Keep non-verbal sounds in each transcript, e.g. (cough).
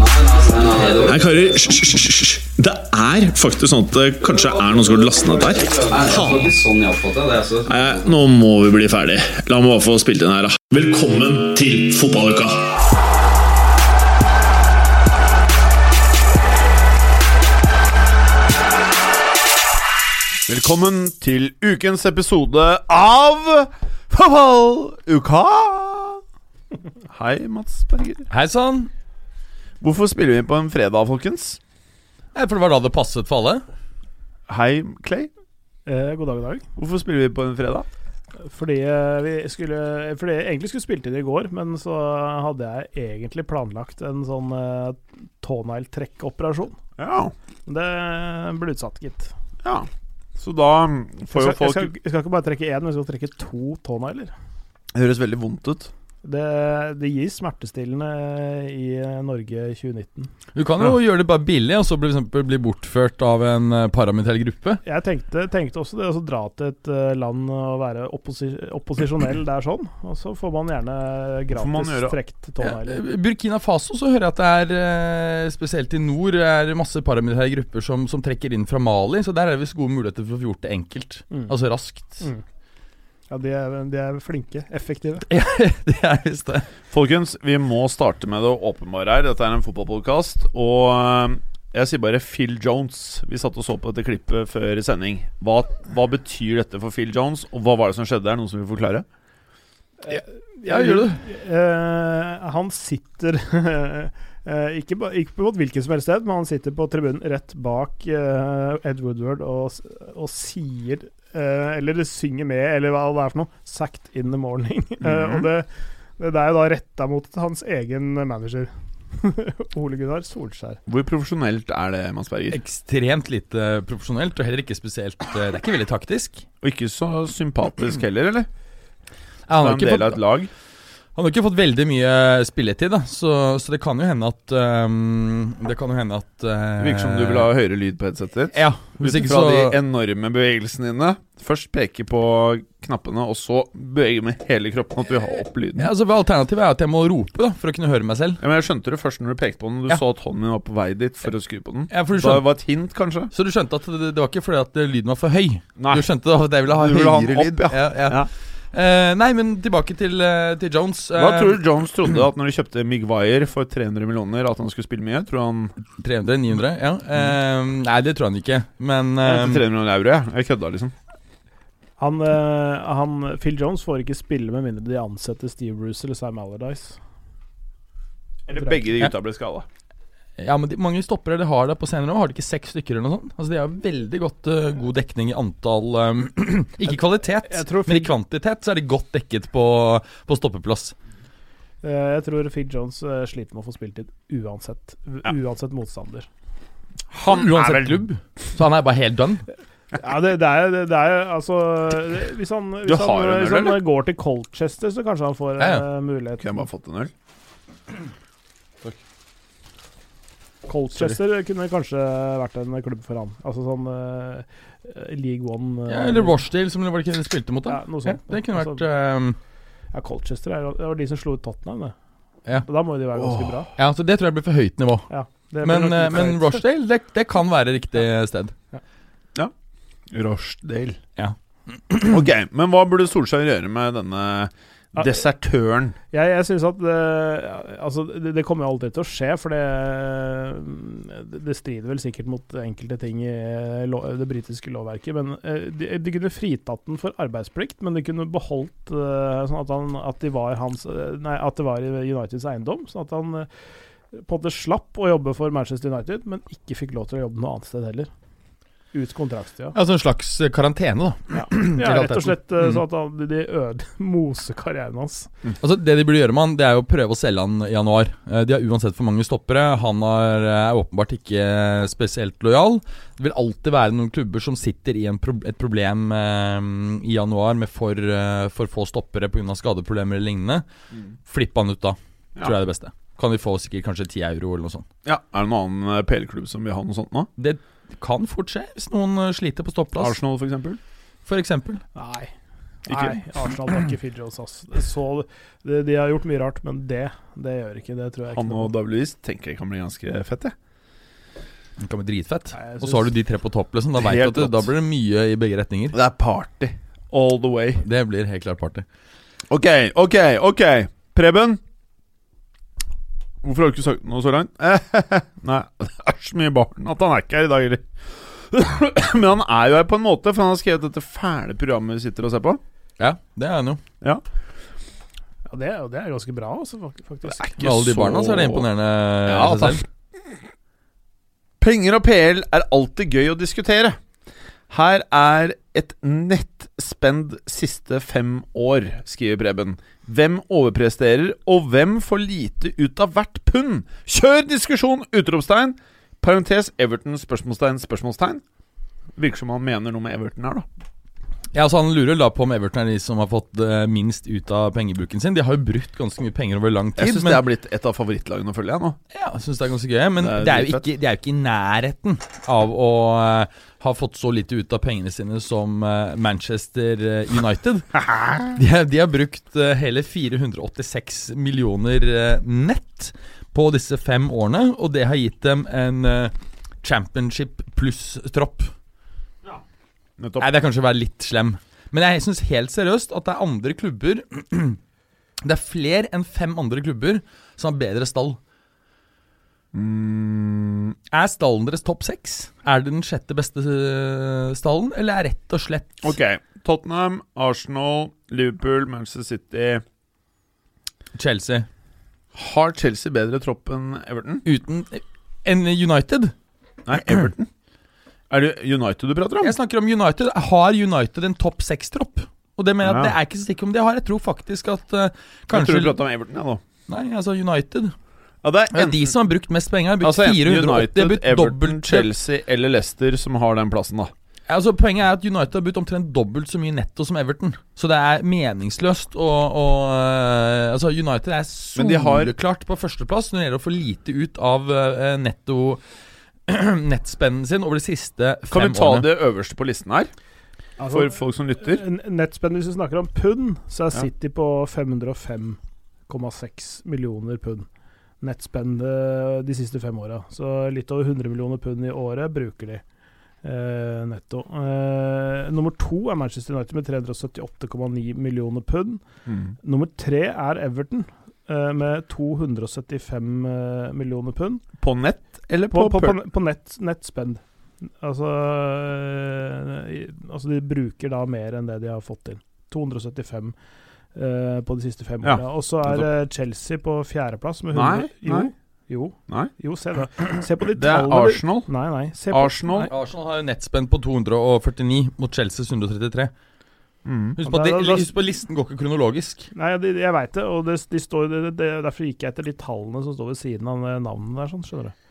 Nei, karer, hysj. Det er faktisk sånn at det kanskje er noen som har lastet ned dette her. Sånn. Altså. Nei, nå må vi bli ferdig. La meg bare få spilt inn her, da. Velkommen til fotballuka! Velkommen til ukens episode av Fotballuka! Hei, Mats Berger. Hei sann! Hvorfor spiller vi på en fredag, folkens? Nei, For det var da det passet for alle. Hei, Clay. Eh, god dag, god dag. Hvorfor spiller vi på en fredag? Fordi eh, vi skulle Fordi jeg egentlig skulle spilt inn i går, men så hadde jeg egentlig planlagt en sånn eh, tånegl-trekkoperasjon. Ja. Det ble utsatt, gitt. ja. Så da Jeg får jo skal, jeg, folk skal, jeg skal ikke bare trekke én, men jeg skal trekke to tånegler. Det høres veldig vondt ut. Det, det gir smertestillende i eh, Norge i 2019. Du kan jo gjøre det bare billig, og så bli, bli bortført av en uh, paramilitær gruppe. Jeg tenkte, tenkte også det å dra til et eh, land og være opposi opposisjonell der sånn, og så får man gjerne gratis man gjøre- trekt Ja. Burkina Faso så hører jeg at det er, eh, spesielt i nord, er masse paramilitære grupper som, som trekker inn fra Mali. Så der er det visst gode muligheter for å få gjort det enkelt. Mm. Altså raskt. Mm. Ja, de er, de er flinke. Effektive. (laughs) det er visst det. Folkens, vi må starte med det åpenbare her. Dette er en fotballpodkast. Og eh, jeg sier bare Phil Jones. Vi satt og så på dette klippet før sending. Hva, hva betyr dette for Phil Jones, og hva var det som skjedde der? Noen som vil forklare? Ja, gjør det. Uh, han sitter (laughs) ikke, på, ikke på hvilket som helst sted, men han sitter på tribunen rett bak eh, Ed Woodward og, og sier eh, Eller synger med, eller hva det er for noe. 'Sacked in the morning'. (laughs) Mm Mhm. og det, det er jo da retta mot hans egen manager. (laughs) Ole Gunnar Solskjær. Hvor profesjonelt er det, Mads Berger? Ekstremt lite profesjonelt, og heller ikke spesielt eh, Det er ikke veldig taktisk. Og ikke så sympatisk heller, eller? Han er en ikke del av et lag. Han har ikke fått veldig mye spilletid, da. Så, så det kan jo hende at um, Det kan jo hende at Det virker som du vil ha høyere lyd på headsetet ditt. Ja, hvis Ut fra så de enorme bevegelsene dine. Først peke på knappene, og så bevege med hele kroppen at du har opp lyden. ja, altså Alternativet er at jeg må rope da for å kunne høre meg selv. Ja, men Jeg skjønte det først når du pekte på den. Du Ja. så at hånden min var på vei dit for å skru på den. Ja, for du skjønte... det var et hint, kanskje? så du skjønte at det, det var ikke fordi at lyden var for høy? Nei. Du skjønte da at jeg ville ha Du ville ha høyere opp, lyd? ja. ja. Ja. Eh, nei, men tilbake til, uh, til Jones. Hva Eh, tror du Jones trodde at når de kjøpte Migwire for 300 millioner, at han skulle spille mye? Tror han 300? 900? Ja. Mm. nei, det tror han ikke. Men eh, 300 millioner euro, jeg. Jeg kødda, liksom. Han, han, Phil Jones får ikke spille med mindre de ansetter Steve Bruce eller Sam Allardyce. Eller begge de gutta ble skada. Ja, men de, mange stoppere de har det på senere år. Har de ikke seks stykker eller noe sånt? Altså De har veldig godt uh, god dekning i antall um, (clears throat) Ikke kvalitet, Jeg tror men i kvantitet så er de godt dekket på, på stoppeplass. eh, jeg tror Phil Jones sliter med å få spilletid uansett, Ja. uansett motstander. Han Uansett er vel klubb. Så han er bare helt done. Ja, det, det er det, det er altså Hvis han, hvis han, hvis han går til Colchester, så kanskje han får Ja, ja. mulighet. Kunne jeg bare fått en øl? Colchester kunne kanskje vært en klubb for han. Altså sånn uh, League One uh, Ja, eller Rochdale, som var det ikke de spilte mot. Da. Ja, noe noe ja, sånt. Det kunne Altså, vært eh, Ja, Colchester er, det var de som slo ut Tottenham, det. Ja. Da må de være ganske bra. Ja, så det tror jeg blir for høyt nivå. Ja, Men, eh, men. Rochdale, det, det kan være riktig sted. Ja Rochdale. Ja. ok, men hva burde Solskjær gjøre med denne Ja. Desertøren? Jeg, jeg syns at det, altså, det, det kommer jo aldri til å skje, for det, det, det strider vel sikkert mot enkelte ting i lo, det britiske lovverket. Men eh, de, de kunne fritatt den for arbeidsplikt, men de kunne beholdt eh, sånn at, han, at, de var hans, eh, nei, at det var i Uniteds eiendom. Sånn at han eh, på en måte slapp å jobbe for Manchester United, men ikke fikk lov til å jobbe noe annet sted heller. Ut kontraktstida. Altså en slags eh, karantene, da. Ja. (clears throat) ja, rett og slett eh, Mm. sånn at de øde (laughs) moser karrieren hans. Altså Det de burde gjøre med han, det er jo å prøve å selge han i januar. Eh, De har uansett for mange stoppere. Han er, er åpenbart ikke spesielt lojal. Det vil alltid være noen klubber som sitter i en pro et problem eh, i januar med for, eh, for få stoppere pga. skadeproblemer eller lignende. Flipp han ut da, Ja. tror jeg er det beste. Kan vi få sikkert kanskje 10 euro eller noe sånt. Ja, Er det noen annen PL-klubb som vil ha noe sånt nå? Det kan fort skje hvis noen eh, sliter på stopplass. Arsenal, for eksempel? For eksempel. Nei. Ikke? Nei, Arsenal var ikke Phil Jones, ass. Så, de, de har gjort mye rart, men det, det gjør ikke. Det tror jeg ikke. Han og på. Tenker jeg kan bli ganske fett, jeg. Det kan bli dritfett. Nei, Og så har du de tre på topp, liksom. Da vet du at det, da blir det mye i begge retninger. Det er party. All the way. Det blir helt klart party. Ok, ok, ok. Preben. Hvorfor har du ikke sagt noe så langt? (laughs) Nei, (laughs) det er så mye barn at han er ikke her i dag, heller. (coughs) Men han er jo her på en måte, for han har skrevet dette fæle programmet vi sitter og ser på. Ja, det er han jo. Ja, det, er- det er ganske bra, altså, fak- faktisk. Med alle de barna så er det imponerende Ja, i seg takk. selv. Penger og PL er alltid gøy å diskutere. Her er et nettspend siste fem år, skriver Preben. Hvem overpresterer, og hvem får lite ut av hvert pund? Kjør diskusjon! Utropstegn. Parentes Everton, spørsmålstegn, spørsmålstegn. Virker som han mener noe med Everton her, da. Ja, altså Han lurer da på om Everton er de som har fått eh, minst ut av pengebruken sin. De har jo brukt ganske mye penger over lang tid. Jeg syns det er blitt et av favorittlagene å følge, jeg nå. Ja, jeg synes det er ganske gøy, men Det er det er, jo ikke, de er jo ikke i nærheten av å eh, ha fått så lite ut av pengene sine som eh, Manchester eh, United. (laughs) De, har- de har brukt eh, hele 486 millioner eh, nett på disse fem årene, og det har gitt dem en championship pluss-tropp. Nettopp. Nei, det er kanskje å være litt slem. Men jeg syns helt seriøst at det er andre klubber (clears throat) Det er flere enn fem andre klubber som har bedre stall. Mm, Er stallen deres topp seks? Er det den sjette beste øh, stallen, eller er rett og slett ok. Tottenham, Arsenal, Liverpool, Manchester City Chelsea? Har Chelsea bedre tropp enn Everton? Uten enn United? Nei, Everton. Er det United du prater om? Jeg snakker om United. Har United en topp seks-tropp? Og det mener jeg at det er ikke så sikker om de har. Jeg tror faktisk at øh, Jeg tror kanskje du prater om Everton, ja, nå. Nei, altså United. Ja, det er de som har brukt mest penger. Har brukt altså, 480 United, brukt Everton, Chelsea eller Leicester som har den plassen, da. Altså Poenget er at United har brukt omtrent dobbelt så mye netto som Everton. Så det er meningsløst å å, øh, Altså United er soleklart de har- på førsteplass når det gjelder å få lite ut av uh, netto (clears throat) nettspennen sin over de siste fem årene. Kan vi ta årene. det øverste på listen her, Altså, for folk som lytter? Nettspenn, hvis vi snakker om pund, så er Ja. City på 505,6 millioner pund. Nettspenn eh, de siste fem åra. Så litt over 100 millioner pund i året bruker de eh, netto. Eh, nummer to er Manchester United med 378,9 millioner pund. Mm. Nummer tre er Everton med 275 eh, millioner pund. På nett eller På, på, på, på, på nett, nettspend. Altså, eh, altså De bruker da mer enn det de har fått inn. 275 uh, på de siste fem Ja. Og så er eh, Chelsea på fjerdeplass med Nei, 100 Jo, nei. jo, Nei, jo, se da. Se på de (clears throat) det er. Arsenal. Nei, nei. Se på, Arsenal. Nei. Arsenal har jo nettspenn på 249 mot Chelseas 133. Mm. Husk på, at de, husk på listen går ikke kronologisk. Nei, de, jeg veit det, og det, de står, det, det, derfor gikk jeg etter de tallene som står ved siden av navnene der, sånn, skjønner du.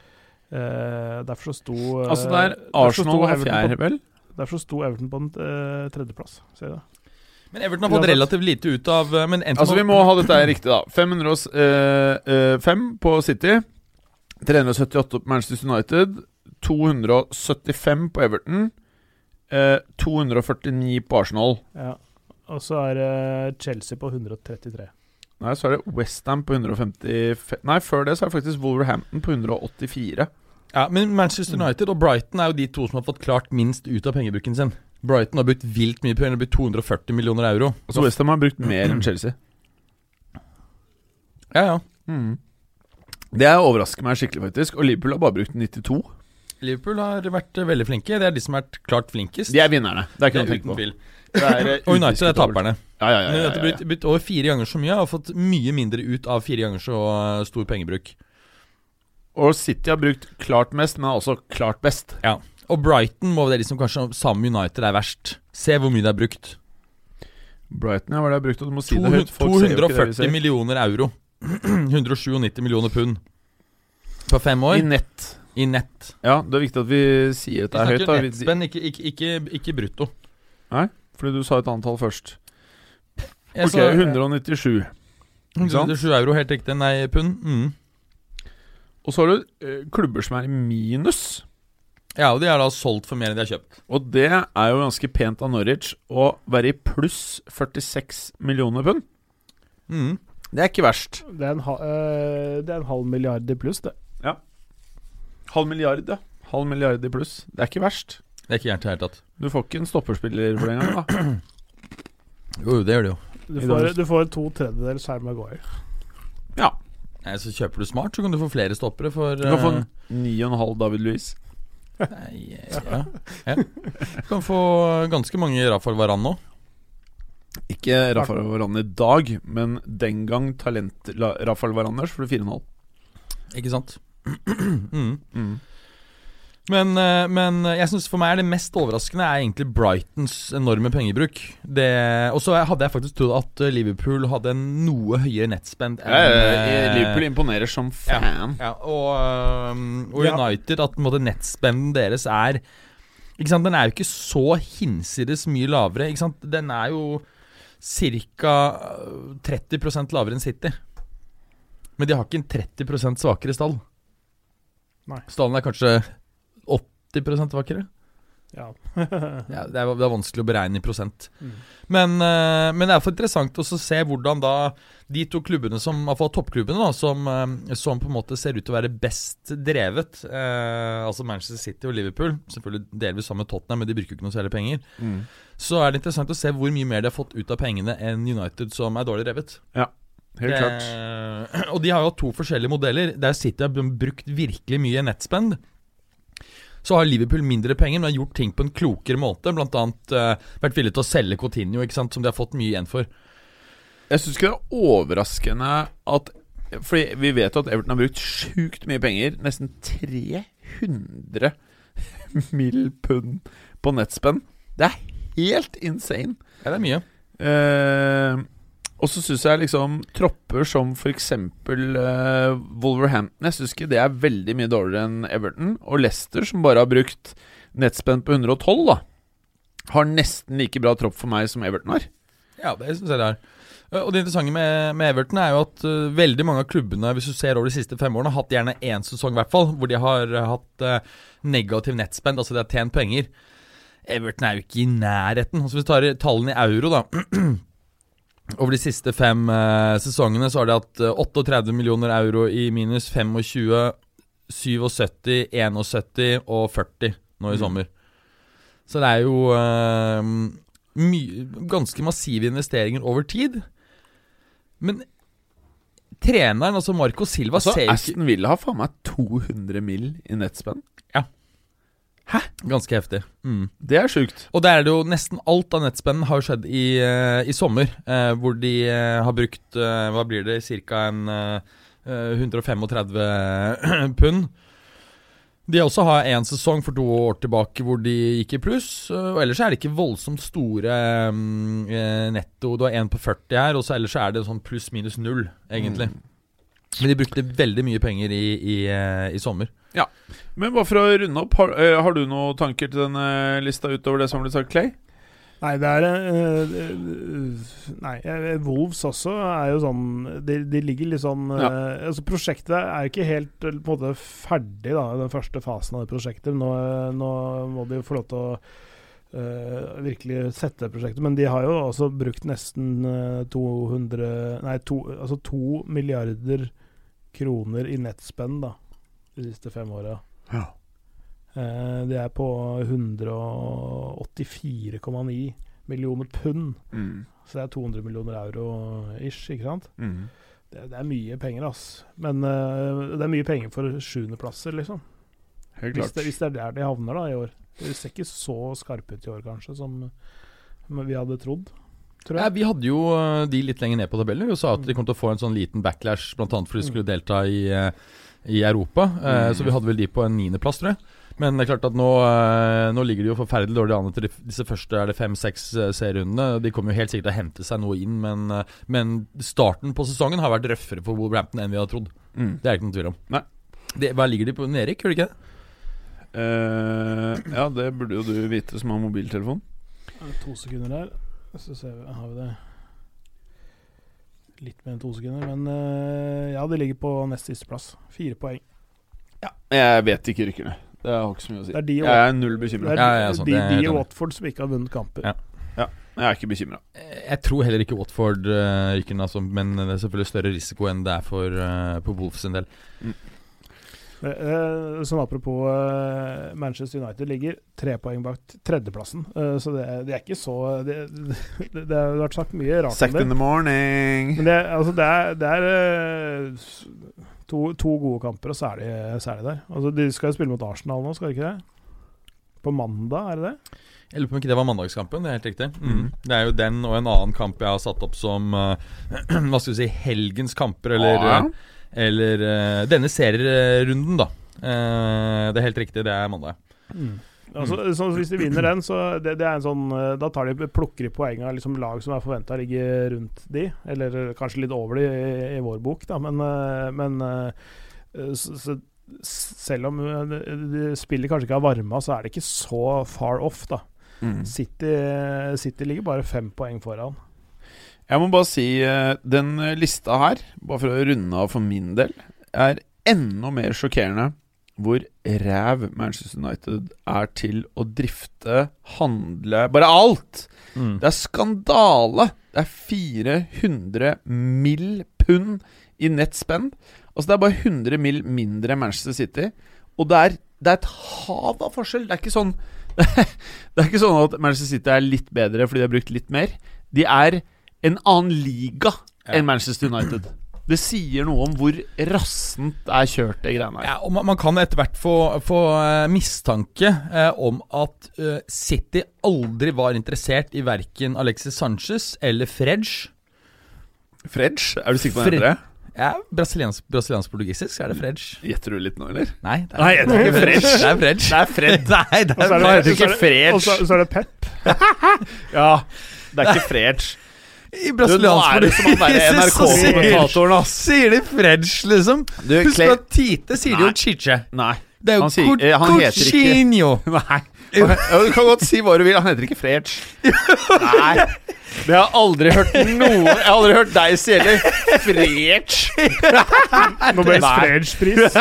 Eh, derfor så sto eh, Altså, det er Arsenal og fjerde, vel? Derfor sto Everton på en eh, tredjeplass. Ser du det? Men Everton har fått relativt lite ut av Men Altså, vi må ha dette her riktig, da. 505 på City. 378 på Manchester United. 275 på Everton. Eh, 249 på Arsenal. Ja. Og så er det Chelsea på 133. Nei, så er det Westham på 155 Nei, før det så er det faktisk Wolverhampton på 184. Ja, Men Manchester United og Brighton er jo de to som har fått klart minst ut av pengebruken sin. Brighton har brukt vilt mye penger, det har brukt 240 millioner euro. Så Westham har brukt mer enn Chelsea. Ja, ja. Mm. Det overrasker meg skikkelig, faktisk. Og Liverpool har bare brukt 92. Liverpool har vært veldig flinke. Det er de som har vært klart flinkest. De er vinnerne. Det er ikke noe å er tenke på. Er, eh, Og United er taperne. Ja, ja, ja, ja, ja, har ja. brukt over fire ganger så mye og fått mye mindre ut av fire ganger så øh, stor pengebruk. Og City har brukt klart mest, men er også klart best. Ja. Og Brighton må være de som kanskje sammen med United er verst. Se hvor mye det er brukt. Brighton, ja, hva er det har brukt? Du må si det høyt. Folk ser jo ikke det 240 millioner euro. (clears throat) 197 millioner pund. På fem år. I nett. I nett. Ja, det er viktig at vi sier at det er høyt. snakker da nettspenn, ikke, ikke, ikke, ikke brutto. Fordi du sa et antall først. Jeg Ok, sa- 197. 197 euro, helt riktig. Nei, pund. Mm. Og så har du eh, klubber som er i minus. Ja, og de er da solgt for mer enn de har kjøpt. Og det er jo ganske pent av Norwich å være i pluss 46 millioner pund. Mm. Det er ikke verst. Det er en, ha, eh, det er en halv milliard i pluss, det. Halv milliard, ja. Halv milliard i pluss. Det er ikke verst. Det er ikke gærent i det hele tatt. Du får ikke en stopperspiller for den gangen, da. (clears throat) Jo, det gjør det jo. Du får, du får to tredjedels Harry Maguire. Ja. Nei, så kjøper du smart, så kan du få flere stoppere for Du kan få eh, en 9,5 David Louis. Nei, ja. ja. Du kan få ganske mange Rafael Varan nå. Ikke Rafael Varane i dag, men den gang talent Rafael Varaners for 4,5. Ikke sant? Mm. Mm. Men, eh, men jeg synes for meg er det mest overraskende er egentlig Brightons enorme pengebruk. Det- Og så hadde jeg faktisk trodd at eh, Liverpool hadde en noe høyere nettspend enn ja, Liverpool imponerer som fan. Ja, og, øhm, og Ja. United, at på en måte, nettspenden deres er Ikke sant, Den er jo ikke så hinsides mye lavere. Ikke sant, Den er jo ca. 30% lavere enn City. Men de har ikke en 30% svakere stall. Nei. Stallen er kanskje 80 svakere. Ja. (laughs) Ja, det, er, det er vanskelig å beregne i prosent. Mm. Men, eh, men det er for interessant også å se hvordan da de to klubbene som, i hvert fall toppklubbene, da, som, eh, som på en måte ser ut til å være best drevet, eh, altså Manchester City og Liverpool, selvfølgelig delvis sammen med Tottenham, men de bruker jo ikke noe særlig penger, Mm. så er det interessant å se hvor mye mer de har fått ut av pengene enn United, som er dårlig drevet. Helt Det- klart. (clears throat) Og de har jo hatt to forskjellige modeller. Der City har brukt virkelig mye nettspend. Så har Liverpool mindre penger, men har gjort ting på en klokere måte. Blant annet uh, vært villig til å selge Coutinho, ikke sant, som de har fått mye igjen for. Jeg syns ikke det er overraskende at Fordi vi vet jo at Everton har brukt sjukt mye penger. Nesten 300 (laughs) mill. pund på nettspenn. Det er helt insane. Ja, det er mye. Eh, og så syns jeg liksom tropper som f.eks. Uh, Wolverhampton Jeg syns ikke det er veldig mye dårligere enn Everton. Og Leicester, som bare har brukt nettspenn på 112, da har nesten like bra tropp for meg som Everton har. Ja, det syns jeg det er. Eh, Og det interessante med, med Everton er jo at uh, veldig mange av klubbene, hvis du ser over de siste fem årene, har hatt gjerne én sesong hvert fall, hvor de har uh, hatt uh, negativ nettspend, altså de har tjent penger. Everton er jo ikke i nærheten. Altså Hvis du tar tallene i euro, da (clears throat) Over de siste fem eh, sesongene så har de hatt eh, 38 millioner euro i minus, 25, 77, 71 og 40 nå i Mm. sommer. Så det er jo uh, ganske massive investeringer over tid. Men treneren, altså Marco Silva, Altså, Aston Villa har faen meg 200 mill. i nettspenn. Ganske heftig. Mm. Det er sjukt. Og det er det jo nesten alt av nettspenn har skjedd i, eh, i sommer, eh, hvor de eh, har brukt eh, Hva blir det, ca. en eh, 135 (clears throat) pund. De også har en sesong for to år tilbake hvor de gikk i pluss. Og ellers er det ikke voldsomt store mm, eh, netto. Du har en på 40 her, og så ellers er det sånn pluss-minus null, egentlig. Men de brukte veldig mye penger i, i, eh, i sommer. Men bare for å runde opp, har, eh, har du noen tanker til denne lista utover det som ble sagt, Clay? Nei, det er eh, eh, Nei, eh, Wolves også er jo sånn De, de ligger litt sånn Ja. eh, Altså Prosjektet er jo ikke helt eh, på en måte ferdig, da, den første fasen av det prosjektet. Nå, eh, nå må de jo få lov til å eh, virkelig sette prosjektet. Men de har jo også brukt nesten eh, 200 Nei, to, altså to milliarder kroner i nettspenn da de siste fem åra. Ja. Eh, Det er på 184,9 millioner pund. Mm. Så det er 200 millioner euro ish, ikke sant? Mm. Det, det er mye penger, ass. Men uh, det er mye penger for sjuendeplasser, liksom. Helt Hvis det, hvis det er der de havner da i år. Det ser ikke så skarpe ut i år, kanskje, som som vi hadde trodd. Tror Ja, vi hadde jo eh, de litt lenger ned på tabellen. Vi sa at de kom til å få en sånn liten backlash, bl.a. fordi de skulle delta i, eh, i Europa. Eh, Mm. Så vi hadde vel de på en niendeplass, tror jeg. Men det er klart at nå, nå ligger de jo forferdelig dårlig an etter disse første er det fem-seks serierundene. De kommer jo helt sikkert til å hente seg noe inn, men, men starten på sesongen har vært røffere for Wolverhampton enn vi hadde trodd. Mm. Det er det ikke noen tvil om. Nei. Det, hva ligger de på? Nedrykk, gjør de ikke det? Uh, ja, det burde jo du vite som har mobiltelefon. To sekunder her, så ser vi, har vi det litt mer enn to sekunder. Men uh, ja, de ligger på nest siste plass. Fire poeng. Jeg vet ikke rykkerne. Det har ikke så mye å si. Det er de, Jeg er null det er Ja, ja, sånn, de, det er de helt i. Watford som ikke har vunnet kamper. Ja. Jeg er ikke bekymra. Jeg tror heller ikke Watford uh, ryker altså, men det er selvfølgelig større risiko enn det er for uh, på Wolfs en del. Eh, eh, sånn apropos eh, Manchester United ligger tre poeng bak tredjeplassen. Eh, så det, er- det er ikke så Det, (laughs) det, det har vært sagt mye rart om Sacked det. in the morning. Men det, altså det er, det er eh, to, to gode kamper, og så er de, så er de der. Altså De skal jo spille mot Arsenal nå, skal de ikke det? På mandag, er det det? Jeg lurer på om ikke det var mandagskampen. Det er helt riktig. Mm. Mm. Det er jo den og en annen kamp jeg har satt opp som uh, (clears throat) Hva skal vi si helgens kamper, eller, Ja. Eller uh, denne serierunden, da. Uh, det er helt riktig, det er mandag. Altså, så Hvis de vinner den, så det, det er en sånn eh, Da tar de plukker de poeng av liksom lag som er forventa å ligge rundt de, eller kanskje litt over de i, i vår bok, da, men, men så, så, selv om de, de spillet kanskje ikke har varma, så er det ikke så far off, da. Mm. City, City ligger bare fem poeng foran. Jeg må bare si eh, den lista her, bare for å runde av for min del, er enda mer sjokkerende hvor ræv Manchester United er til å drifte, handle Bare alt! Det er skandale! Det er 400 mill. pund i nett spend. Altså Det er bare 100 mill. mindre enn Manchester City. Og det er, det er et hav av forskjell. Det er ikke sånn (laughs) Det er ikke sånn at Manchester City er litt bedre fordi de har brukt litt mer. De er en annen liga enn Manchester United. Det sier noe om hvor rassent det er kjørt, det greiene her. Ja, og man, man kan etter hvert få, få eh, mistanke eh, om at uh, City aldri var interessert i verken Alexis Sanchez eller Fredge. Fredge, er du sikker på det? Ja, brasiliansk, brasiliansk portugisisk er det Fredge. Gjetter du litt nå, eller? Nei, det Nei, det er ikke Fredge. Det er Fredge. Det er Fred. (laughs) Nei, det Og er er det, ikke så er det- Fredge. Og så er det Pep. (laughs) Ja, det er ikke (laughs) Fredge. I er han der (laughs) sier- NRK-kommentatoren, ass. Sier de French, liksom? Du, Husk Clay- at Tite sier de jo Chiche. Nei. Det er jo Han sier- Cou- han heter ikke- (laughs) Nei. Du kan godt si hva du vil. Han heter ikke French. Nei. Det har jeg aldri hørt noen Jeg har aldri hørt deg si heller. French. Nobels Nei. fredspris.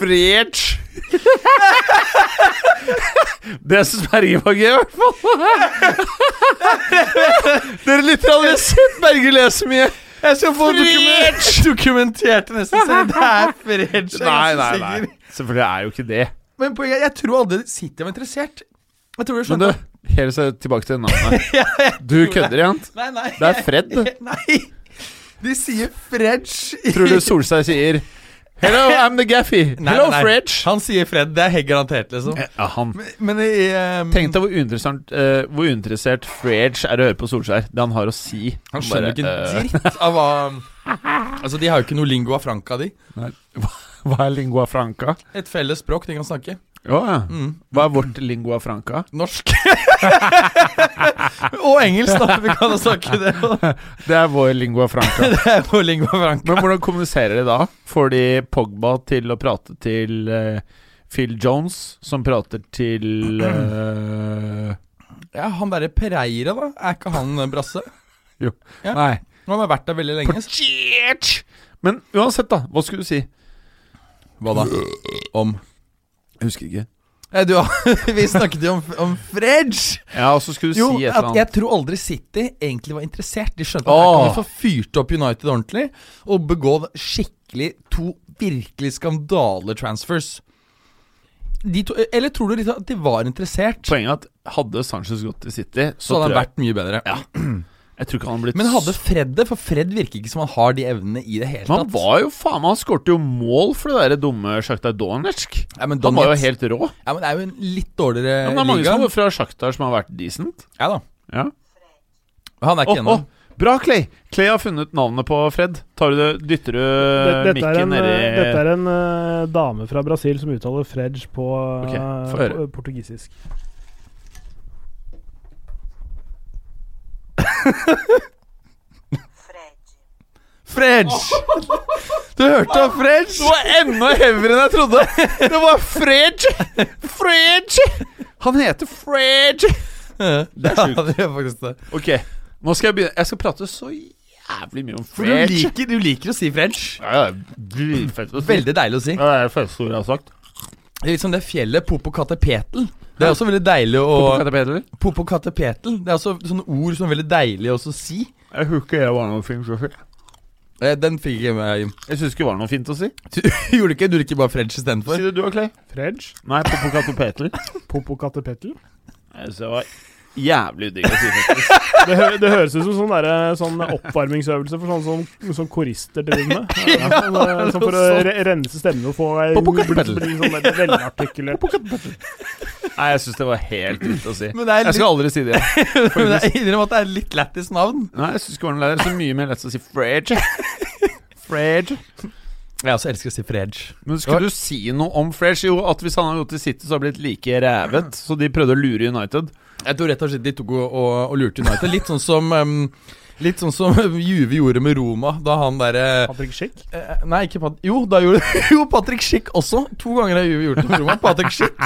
(laughs) Det er gøy, i hvert fall. Dere lytter aldri sett Berge lese mye. Jeg skal få dokument dokumentert neste serie. Det er jeg er Nei, nei, nei. Selvfølgelig er jo ikke det. Men poenget jeg tror aldri City var interessert. Jeg tror det Men du, helt seg tilbake til navnet. (laughs) Du kødder igjen. Nei, nei. Det er Fred. (laughs) Nei. De sier Fredge. Tror du Solstad sier Hello, I'm the Gaffy. Nei, Hello, nei, nei. Fredge. Han sier Fred. Det er helt garantert, liksom. Ja, han Men, men ehm, Tenk deg hvor uinteressant eh, Hvor uinteressert Fred er å høre på Solskjær. Det han har å si. Han skjønner Bare, ikke eh, uh... dritt av hva Altså, de har jo ikke noe lingua franca, de. (laughs) Hva er lingua franca? Et felles språk de kan snakke. Å ja. Mm. Hva er vårt lingua franca? Norsk. (laughs) Og engelsk, da. Vi kan jo snakke det. (laughs) Det er vår lingua franca. (laughs) Det er vår lingua franca. Men hvordan kommuniserer de da? Får de Pogba til å prate til uh, Phil Jones, som prater til uh, Ja, han derre Pereira, da. Er ikke han brasse? brasse? Ja. Nei. Han har vært der veldig lenge. Så. Men uansett, da. Hva skulle du si? Hva da? Om Jeg husker ikke. Du, (laughs) Vi snakket jo om, om Fredge. Ja, og så skulle du Jo, si et eller annet. jeg tror aldri City egentlig var interessert. De skjønte at her kan vi få fyrt opp United ordentlig og begå skikkelig to virkelig skandale-transfers. De to, eller tror du litt at de var interessert, Poenget er at hadde Sanchez gått til City, så, så hadde han vært mye bedre. Ja. Jeg tror ikke han blitt Men hadde Fred det? For Fred virker ikke som han har de evnene i det hele Men han var jo faen meg Han skårte jo mål for det der dumme Sjakta Donetsk. ja, men Han var jo helt rå. Ja, men Det er jo en litt dårligere Ja, men det er mange liga. som fra Sjaktar som har vært decent. Ja da. Ja. Han er ikke en av å, bra, Clay! Clay har funnet navnet på Fred. Tar du det, dytter du Dette, dette, er mikken en, nedi eh, dette er en uh, dame fra Brasil som uttaler Fredge på, okay, uh, på- portugisisk. Fredge! Du hørte om Fredge? Det var enda heavyere enn jeg trodde! Det var French. Fred! Han heter French. Det er sjukt. Ja, det gjør faktisk det. Ok, nå skal jeg begynne. Jeg skal prate så jævlig mye om French. du liker, du liker å si French. Ja, ja, dritfett si. Veldig deilig å si. Ja, det er det første ordet jeg har sagt. Det er litt som det fjellet Popocatépetl. Det er også veldig deilig å Popokatepetl? Det er også sånne ord som er veldig deilig å si. Jeg husker det var noe fint å si. Eh, Den fikk jeg med Jim. Jeg syns ikke det var noe fint å si. (laughs) Gjorde du ikke? Du ikke bare French istedenfor? Si det du og Clay. Fredge, Nei, popokatepetl. Popokatepetl? Jeg synes det var jævlig digg å si, faktisk. Det, hø det høres ut som sånn, der, sånn oppvarmingsøvelse for sånn som sånn korister driver med. (laughs) Ja, sånn, sånn for å re rense stemmen og få ei sånn velartikulert. Nei, jeg syns det var helt dritt å si. Men det er Jeg skal aldri si det igjen. (laughs) Men jeg innrømmer at det er litt lættis navn. Nei, jeg ikke det var. Så mye mer lett å si Fredge. Fredge. Jeg også elsker å si Fredge. Men skulle du si noe om Fredge? Jo, at hvis han hadde gått til City, så hadde det blitt like revet. Så de prøvde å lure United. Jeg tror rett og slett de tok og, og, og lurte United. Litt sånn som um, Litt sånn som (laughs) Juve gjorde med Roma, da han derre Patrick Schick. eh, Nei, ikke Pat Jo, da gjorde (laughs) Jo, Patrick Schick også. To ganger har Juve gjort det med Roma. Patrick Schick.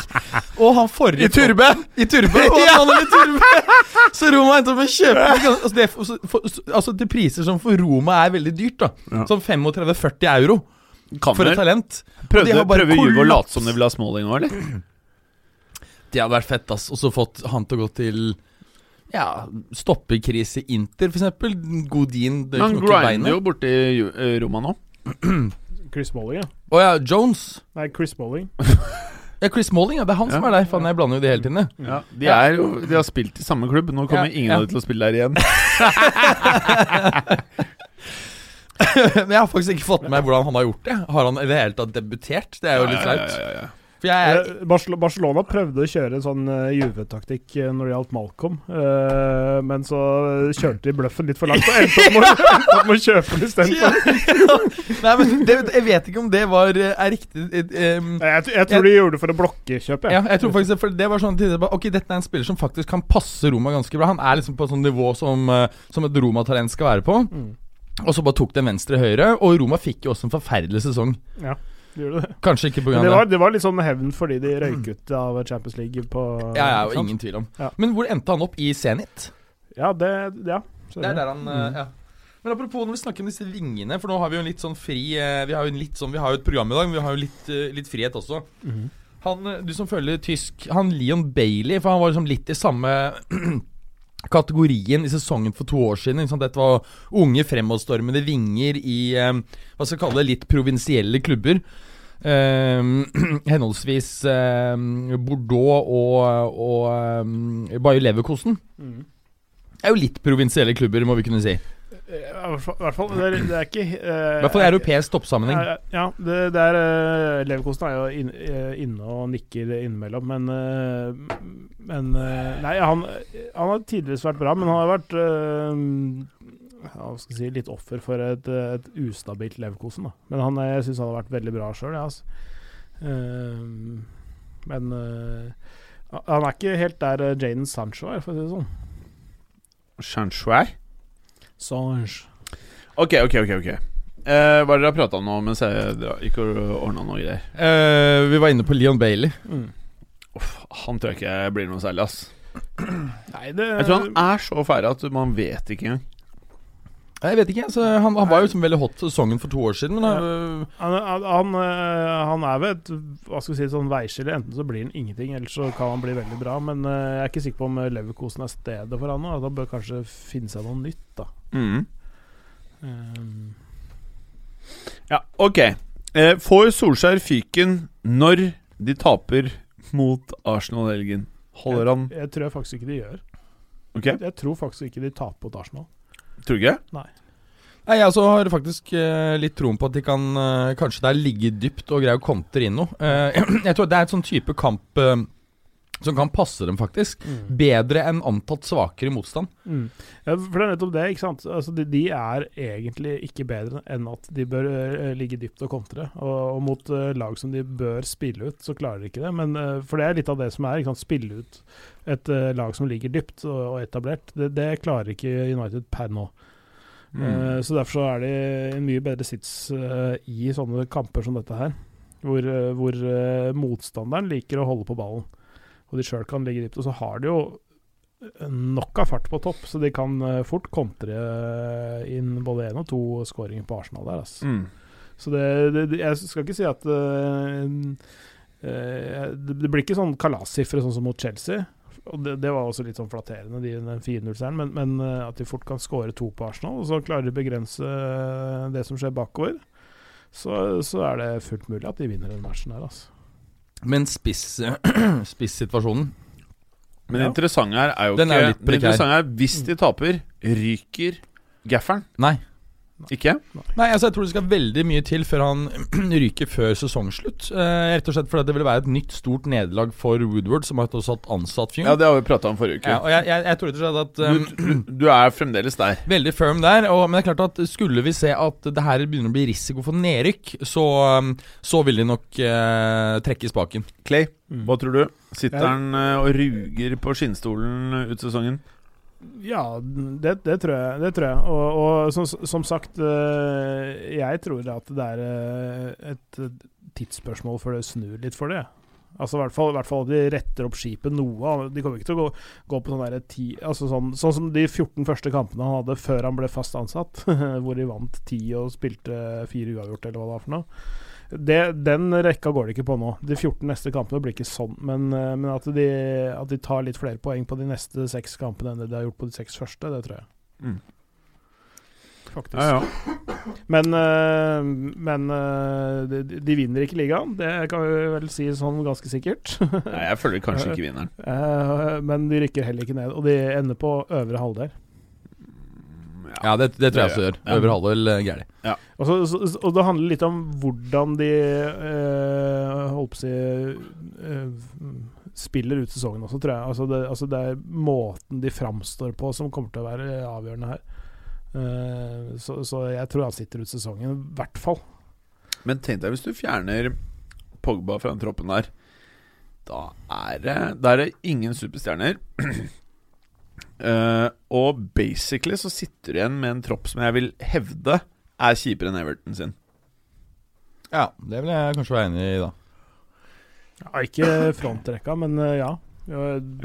Og han forrige I turbe! I turbe! Og (laughs) han i turbe! Så Roma endte opp med å kjøpe altså, det, for, for, altså til priser som for Roma er veldig dyrt, da. Ja. Sånn 35-40 euro Kammer. for et talent. Prøvde, de prøver Juve å late som de vil ha Smalling nå, eller? Det hadde vært fett, ass. Og så fått han til å gå til ja, stoppekrise Inter, eksempel. Godin det Han knokker grinder beinet. jo borti Ju- eh, Roma nå. (clears throat) Chris Molling, ja. Å ja, Jones. Nei, Chris Molling. (laughs) Ja, Chris Smalling, ja. Det er han som er der. Faen, jeg blander jo de hele tiden. jeg. Ja, de, er jo, de har spilt i samme klubb. Nå kommer Ja, ingen ja. av dem til å spille der igjen. (laughs) Men jeg har faktisk ikke fått med meg hvordan han har gjort det. Har han i det hele tatt debutert? Det er jo litt flaut. Ja, ja, ja, ja. Er Eh, Barcel- Barcelona prøvde å kjøre en sånn uh, Juve-taktikk eh, når det gjaldt Malcolm, eh, men så kjørte de bløffen litt for langt og endte opp med, (laughs) opp med å kjøpe den istedenfor. (laughs) Jeg vet ikke om det var eh, er riktig um, Jeg, jeg tror de gjorde det for å blokke kjøpet. Ja, jeg tror faktisk for det var sånn tidligere Ok, dette er en spiller som faktisk kan passe Roma ganske bra. Han er liksom på et sånt nivå som, eh, som et Roma-talent skal være på. Mm. Og så bare tok den venstre-høyre, og Roma fikk jo også en forferdelig sesong. De gjorde det. Kanskje ikke pga. Det. det var, det var litt sånn hevn fordi de røyk ut av Champions League på Ja, ja, ingen tvil om. Ja. Men hvor endte han opp? I Zenit? Ja, det Ja. Det er der han Mm. eh, ja. Men apropos når vi snakker om disse vingene, for nå har vi jo en litt sånn fri eh, Vi har jo en litt sånn Vi har jo et program i dag, men vi har jo litt, eh, litt frihet også. Mm. Han, du som følger tysk Han Leon Bailey, for han var liksom litt i samme kategorien i sesongen for to år siden. Liksom. Dette var unge fremadstormende vinger i eh, hva skal jeg kalle det, litt provinsielle klubber. Eh, (clears throat) henholdsvis eh, Bordeaux og, og eh, Bayer Leverkosten. Mm. Det er jo litt provinsielle klubber, må vi kunne si. Eh, I hvert fall- det er, det er ikke I uh, hvert fall i europeisk toppsammenheng. Ja, ja det, det er uh, Leverkosten er jo inn, eh, inne og nikker innimellom, men eh, Men eh, Nei, han, han har tidvis vært bra, men han har vært eh, ja, hva skal jeg si, litt offer for et, et ustabilt Leverkosten. Da. Men han, jeg syns han har vært veldig bra sjøl, ja, altså. Eh, men eh, han er ikke helt der uh, Jaden Sancho er, for å si det sånn. Shanshwai? Sange. Ok, ok, ok. ok eh, Hva er det dere har prata om nå mens jeg gikk og ordna noe greier? Eh, vi var inne på Leon Bailey. Mm. Uff, han tror jeg ikke blir noe særlig, ass. Nei, det Jeg tror han er så ferdig at man vet ikke engang. Jeg vet ikke, altså, han, han var jo liksom veldig hot sesongen for to år siden, men Han, han, han, han er ved et hva skal vi si, sånn veiskille. Enten så blir han ingenting, eller så kan han bli veldig bra. Men øh, jeg er ikke sikker på om Leverkosen er stedet for han nå. Da bør kanskje finne seg noe nytt, da. Mm. Um, Ja, ok. Eh, får Solskjær fyken når de taper mot Arsenal i helgen? Holder han jeg, jeg tror jeg faktisk ikke de gjør. Ok, Jeg tror faktisk ikke de taper mot Arsenal. Tror du ikke? Nei, jeg også har faktisk eh, litt troen på at de kan eh, kanskje der ligge dypt og greie å kontre inn noe. Eh, (clears throat) jeg tror det er et sånn type kamp eh, som kan passe dem, faktisk. Bedre enn antatt svakere motstand. Mm. Ja, for det er nettopp det, ikke sant. Altså, de, de er egentlig ikke bedre enn at de bør uh, ligge dypt og kontre. Og, og mot uh, lag som de bør spille ut, så klarer de ikke det. Men, uh, for det er litt av det som er. Ikke sant? Spille ut et lag som ligger dypt og, og etablert. Det, det klarer ikke United per nå. Mm. Så derfor så er de i en mye bedre sits i sånne kamper som dette her. Hvor, hvor motstanderen liker å holde på ballen, og de sjøl kan ligge dypt. Og så har de jo nok av fart på topp, så de kan eh, fort kontre eh, inn både én og to skåringer på Arsenal der. Altså. Mm. Så det, det, jeg skal ikke si at uh, det, blir ikke sånn kalassifre sånn som mot Chelsea. Og det, det var også litt sånn flatterende, de, den 4-0-seieren. Men, men at de fort kan skåre to på Arsenal, og så klarer de å begrense det som skjer bakover, så, så er det fullt mulig at de vinner den matchen her, altså. Men spiss (clears throat) spissituasjonen Men det interessante her er jo Den er ikke litt Det prekær. interessante er Hvis de taper, ryker gafferen. Nei. Ikke? Nei, altså jeg tror det skal veldig mye til før han (clears throat) ryker før sesongslutt. Eh, rett og slett fordi det vil være et nytt stort nederlag for Woodward, som har også hatt ansatt Fjung. Ja, det har vi prata om forrige uke. Ja, og jeg, jeg, jeg tror rett og slett at um, Du, du, du er fremdeles der. (clears throat) Veldig firm der. Og, men det er klart at skulle vi se at det her begynner å bli risiko for nedrykk, så, um, så vil de nok eh, trekke i spaken. Clay, Mm. hva tror du? Sitter han eh, og ruger på skinnstolen ut sesongen? Ja, det, det tror jeg. Det tror jeg. Og, og som, som sagt, eh, jeg tror at det er eh, et tidsspørsmål før det snur litt for det. Altså i hvert fall, i hvert fall de retter opp skipet noe. De kommer ikke til å gå, gå på sånn ti altså sånn, sånn som de 14 første kampene han hadde før han ble fast ansatt, (laughs) hvor de vant 10 og spilte fire uavgjort, eller hva det var for noe. Det, den rekka går det ikke på nå. De 14 neste kampene blir ikke sånn, men, eh, men at, de, at de tar litt flere poeng på de neste seks kampene enn det de har gjort på de seks første, det tror jeg. Mm. Faktisk. Ja, ja. Men, eh, men eh, de, de vinner ikke ligaen, det kan vi vel si sånn ganske sikkert. Nei, jeg føler kanskje (laughs) ikke vinneren. Eh, men de rykker heller ikke ned, og de ender på øvre halvdel. Ja, det, det tror jeg også gjør. Ja. Halvdel uh, Ja. Og, så, så, og det handler litt om hvordan de eh, holdt på å si eh, spiller ut sesongen også, tror jeg. Altså det, altså det er måten de framstår på som kommer til å være avgjørende her. Eh, så, så jeg tror han sitter ut sesongen, i hvert fall. Men tenk deg hvis du fjerner Pogba fra den troppen der. Da er det, da er det ingen superstjerner. (clears throat) Eh, og basically så sitter du igjen med en tropp som jeg vil hevde er kjipere enn Everton sin. Ja, det vil jeg kanskje være enig i, da. Ja, ikke frontrekka, men uh, ja.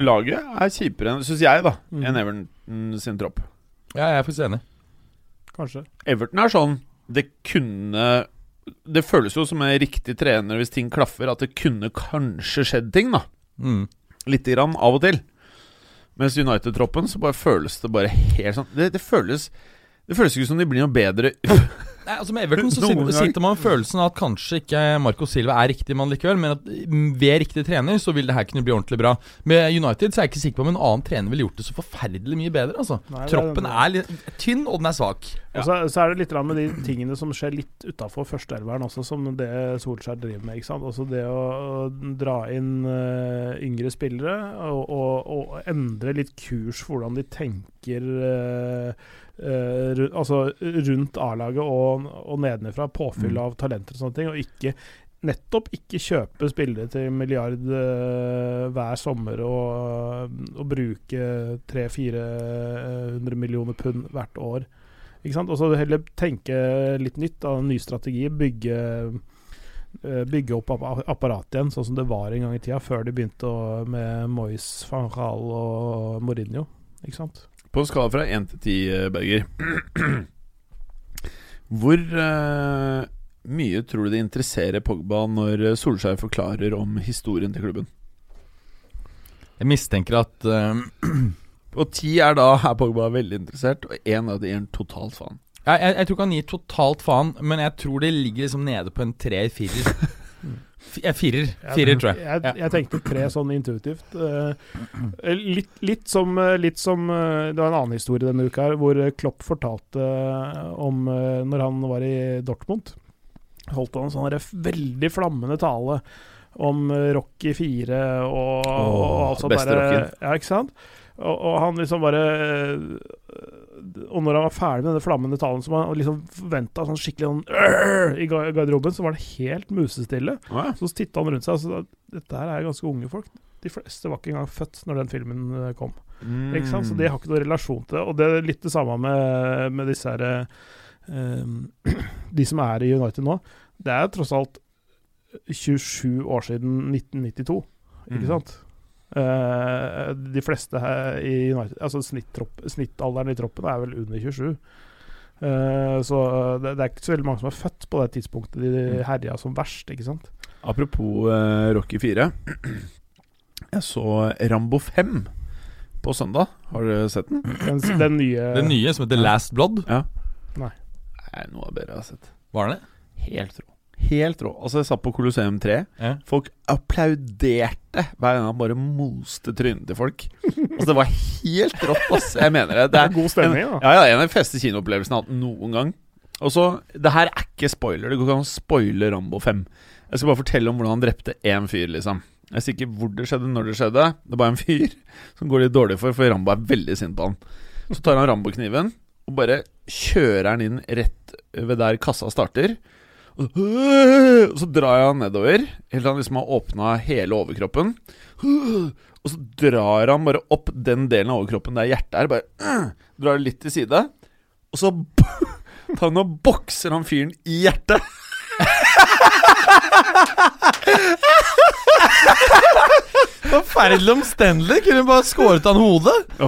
Laget er kjipere, syns jeg, da Mm. enn Everton sin tropp. Ja, jeg er faktisk enig. Kanskje. Everton er sånn Det kunne Det føles jo som en riktig trener hvis ting klaffer, at det kunne kanskje skjedd ting, da. Mm. Lite grann av og til. Mens United-troppen så bare føles det bare helt sånn. Det, det føles Det føles ikke som de blir noe bedre Nei, altså Med Everton så sitter, sitter man med følelsen av at kanskje ikke Marco Silva er riktig mann likevel, men at mm, ved riktig trener så vil det her kunne bli ordentlig bra. Med United så er jeg ikke sikker på om en annen trener ville gjort det så forferdelig mye bedre. altså Nei, er- Troppen er litt tynn, og den er svak. Og så, så er det litt med de tingene som skjer litt utafor førsteelveren også, som det Solskjær driver med. ikke sant? Altså det å, dra inn eh, yngre spillere og, og, og endre litt kurs for hvordan de tenker eh, eh, ru- altså rundt A-laget og, og nedenfra. Påfyll Mm. av talenter og sånne ting. Og ikke Nettopp ikke kjøpe spillere til milliard uh, hver sommer og, og bruke 300-400 millioner pund hvert år. Ikke sant? Og så heller tenke litt nytt, da, en ny strategi. Bygge, eh, bygge opp appa- apparatet igjen, sånn som det var en gang i tida, før de begynte å, med Moyes, van Gaal og Mourinho. Ikke sant? På en skala fra 1 til 10, Berger Hvor uh, mye tror du det interesserer Pogba når Solskjær forklarer om historien til klubben? Jeg mistenker at uh, (clears throat) Og 10 er da er Pogba veldig interessert, og 1 er at det gir en totalt faen. jeg, jeg, jeg tror ikke han gir totalt faen, men jeg tror det ligger liksom nede på en treer-firer. (laughs) Eh, Firer, firer tror jeg. Jeg, jeg. jeg tenkte tre sånn intuitivt. Eh, litt, litt, som, eh, litt som eh, Det var en annen historie denne uka her, hvor eh, Klopp fortalte eh, om eh, når han var i Dortmund. Holdt han en sånn veldig flammende tale om eh, Rocky 4 og, oh, og alt sånt beste der. rocken. Ja, ikke sant? Og, og han liksom bare eh, Og når han var ferdig med denne flammende talen, som han liksom forventa sånn skikkelig sånn i garderoben, så var det helt musestille. Så titta han rundt seg Altså, Dette her er ganske unge folk. De fleste var ikke engang født når den filmen kom. kom. Ikke sant? Så de har ikke noen relasjon til det. Og det er litt det samme med, med disse her eh, (clears throat) De som er i United nå. Det er tross alt 27 år siden 1992, ikke Mm. sant? Eh, de fleste her i United Altså snittropp, snittalderen i troppen er vel under 27. Eh, så det, det er ikke så veldig mange som er født på det tidspunktet de Mm. herja som verst, ikke sant? Apropos eh, Rocky 4. (clears throat) Jeg så Rambo 5 på søndag. Har du sett den? (clears throat) Den, den nye Den nye som heter Last Blood. Ja. Nei. Nei, noe av bedre jeg har sett. Var det? Helt rå. Helt rå. Altså, jeg satt på Colosseum 3. Ja. Folk applauderte hver gang han bare moste trynet til folk. Altså, det var helt rått, ass. Jeg mener det. Det Det er god stemning, da. ja, ja, en av de beste kinoopplevelsene jeg har hatt noen gang. Og så, Det her er ikke spoiler. Det går ikke an å spoile Rambo 5. Jeg skal bare fortelle om hvordan han drepte én fyr, liksom. Jeg sier ikke hvor det skjedde, når det skjedde. Det er bare en fyr (laughs) som går litt dårlig for, for Rambo er veldig sint på han. Så tar han Rambo-kniven og bare kjører den inn rett ved der kassa starter. (gasps) Og så, drar jeg han nedover, helt til han liksom har åpna hele overkroppen. (gasps) Og så drar han bare opp den delen av overkroppen der hjertet er. Bare (clears throat) Drar det litt til side. Og så (laughs) tar han og bokser han fyren i hjertet. Forferdelig omstendelig. Kunne bare skåret han hodet. (laughs)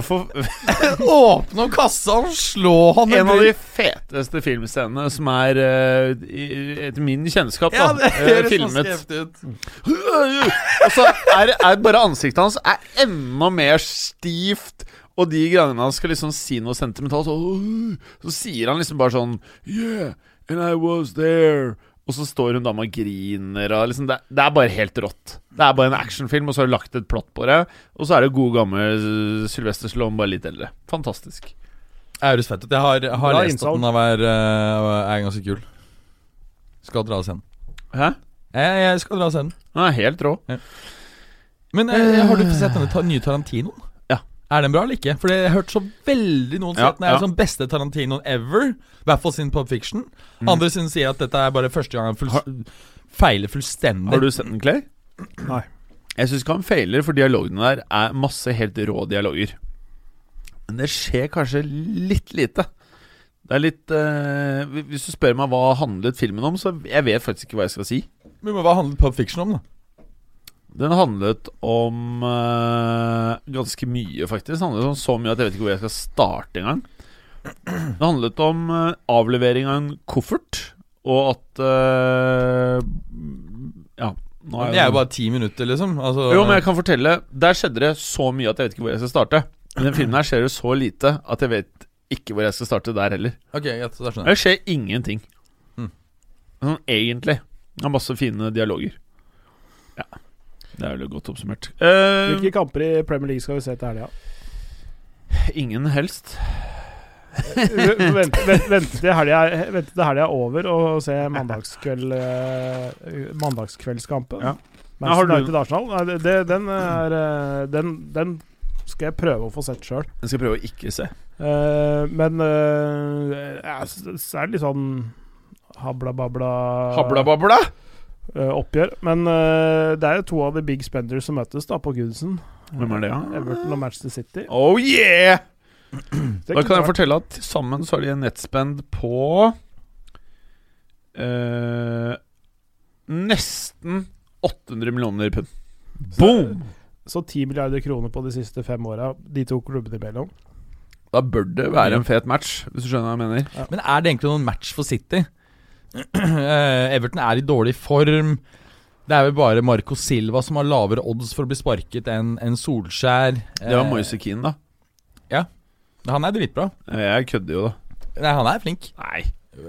Åpne opp kassa og slå han en av de feteste filmscenene som er, uh, i- etter min kjennskap, da, Ja, det er så filmet. Og så er, er bare ansiktet hans er enda mer stivt. Og de gangene han skal liksom si noe sentimentalt, så, så sier han liksom bare sånn Yeah, and I was there. Og så står hun dama og griner. Og liksom det, det er bare helt rått. Det er bare en actionfilm, og så har du lagt et plott på det. Og så er det god gammel Sylvester Stallone, bare litt eldre. Fantastisk. Høres. Jeg har, har Bra lest at innsalg. den er, uh, er ganske kul. Skal dra og se den. Hæ? Jeg, jeg skal dra og se den. Den er helt rå. Men eh, har du sett denne ta nye Tarantinoen? Er den bra eller ikke? For jeg har hørt så veldig noen si Ja, at den er ja. sånn beste Tarantinoen ever. I hvert fall sin Pop Fiction. Mm. Andre sin sier at dette er bare første gang han full, feiler fullstendig. Har du sett den, Clay? Nei. Jeg syns ikke han feiler, for dialogene der er masse helt rå dialoger. Men det skjer kanskje litt lite. Det er litt uh, Hvis du spør meg hva handlet filmen om, så jeg vet faktisk ikke hva jeg skal si. Men hva handlet Pop Fiction om, da? Den handlet om uh, ganske mye, faktisk. Den handlet om så mye at jeg vet ikke hvor jeg skal starte engang. Det handlet om uh, avlevering av en koffert, og at uh, Ja. Nå Det er jo bare ti minutter, liksom. Altså, Jo, men jeg kan fortelle Der skjedde det så mye at jeg vet ikke hvor jeg skal starte. I den filmen her skjer det så lite at jeg vet ikke hvor jeg skal starte der heller. Ok, ja, der skjønner jeg. Det skjer ingenting. Mm. Sånn egentlig. Det er masse fine dialoger. Ja. Det er vel godt oppsummert. Uh, Hvilke kamper i Premier League skal vi se til helga? ingen helst. Vente vent, vent til helga er- vente til helga er over og se mandagskveld eh, mandagskveldskampen. Ja. Manchester United Arsenal. Den, er, eh, den, den skal jeg prøve å få sett sjøl. Den skal jeg prøve å ikke se. men uh, så så er det litt sånn habla-babla Habla-babla! Eh, oppgjør. Men eh, det er jo to av de big spenders som møtes da på Goodison. Hvem er det, ja? Everton og Manchester City. Oh yeah! (clears throat) Da kan jeg fortelle at til sammen så har de en nettspend på eh, Nesten 800 millioner pund. Boom! Så 10 milliarder kroner på de siste fem åra, de to klubbene imellom. Da bør det være en fet match, hvis du skjønner hva jeg mener. Men er det egentlig noen match for City? Eh, Everton er i dårlig form. Det er vel bare Marco Silva som har lavere odds for å bli sparket enn en Solskjær. Det var Eh, Moise Keane, da. Han er dritbra. Jeg kødder jo, da. Nei, han er flink. Nei.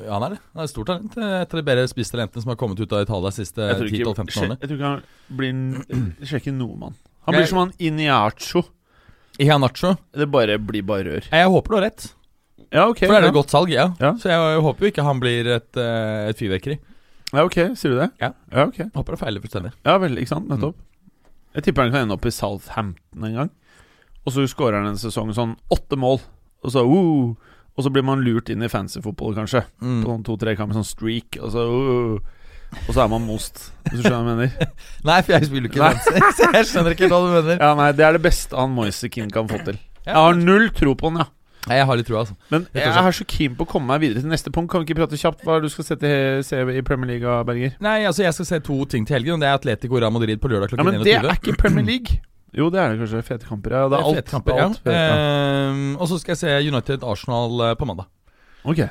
Han er det. Han er et stort talent. eh, Et av de bedre spisstalentene som har kommet ut av Italia de siste Jeg tror ikke, 10-12-15 årene. jeg tror ikke han blir en- Det skjer ikke noe med han. blir Jeg- som han Iniacho. Iheanacho. Det bare blir bare rør. Jeg håper du har rett. Ja, ok. For det er ja. et godt salg, ja. Ja. Så jeg håper jo ikke han blir et, eh, et fyrverkeri. ja, ok. Sier du det? Ja. Ja, ok. Håper det feiler fullstendig. Ja vel, ikke sant? Nettopp. Jeg tipper han kan ende opp i Southampton en gang. Og så skårer han en sesong sånn åtte mål. Og så uh, Og så blir man lurt inn i fancy-fotball, kanskje. Mm. På sånn to-tre kamper, sånn streak. Og så uh, Og så er man most, hvis du skjønner hva jeg mener. (laughs) Nei, for jeg spiller ikke fancy, (laughs) så jeg skjønner ikke hva du mener. Ja, nei, Det er det beste han Moise King kan få til. Jeg har null tro på han, ja. Jeg har litt trua, altså. Men jeg er så keen på å komme meg videre til neste punkt. Kan vi ikke prate kjapt hva er det du skal se, til, se i Premier League, Berger? Nei, altså jeg skal se to ting til helgen. og Det er Atletico Real Madrid på lørdag klokken Ja, men Men det er ikke Premier League. Jo, det er det kanskje. Fete kamper. Ja, det er alt. Fete kamper, ja. alt fete, ja. Ehm, og så skal jeg se United Arsenal eh, på mandag. Ok.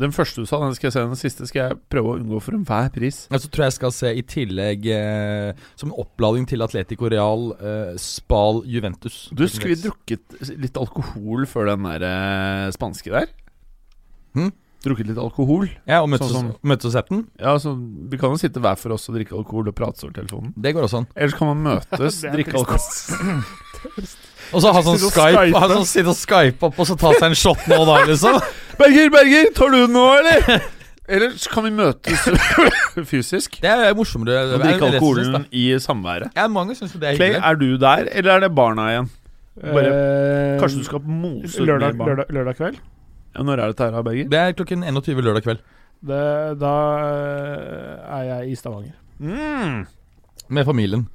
Den første du sa, den skal jeg se. Den siste skal jeg prøve å unngå for enhver pris. Ja, Så tror jeg jeg skal se i tillegg, eh, som en oppladning til Atletico Real, eh, Spal Juventus. Du, skulle vi drukket litt alkohol før den der eh, spanske der? Hm? Drukket litt alkohol? Ja, og møttes, Sånn møtes og sett den? Ja, så Vi kan jo sitte hver for oss og drikke alkohol og prate over telefonen. Det går også an. Ellers kan man (laughs) møtes, drikke alkohol (clears throat) Og så ha sånn Skype, Skype. sånn, sitte og Skype opp og så ta seg en shot nå og da, liksom. (laughs) Berger, Berger, tar du den nå, eller? Eller så kan vi møtes (laughs) fysisk Det er morsommere. og det drikke alkoholen i samværet. Ja, mange synes det er Clay, hyggelig. er du der, eller er det barna igjen? Bare, Eh, kanskje du skal mose lørdag, lørdag, lørdag kveld? Ja, når er dette her, Berger? Det er klokken 21 lørdag kveld. Det, da eh, er jeg i Stavanger. Mm. Med familien.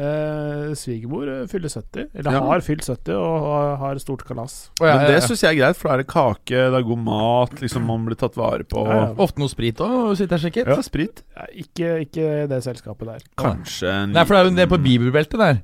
Eh, Svigermor eh, fyller 70, eller Ja. har fylt 70, og har, har stort kalas. Ja, Men det syns jeg er greit, for da er det kake, det er god mat, liksom man blir tatt vare på. Ja, ja. Ofte noe sprit òg, sitter jeg sikkert. Ja, sprit. Ja, ikke, ikke det selskapet der. Kanskje en Nei, for det er jo det på bibelbeltet der.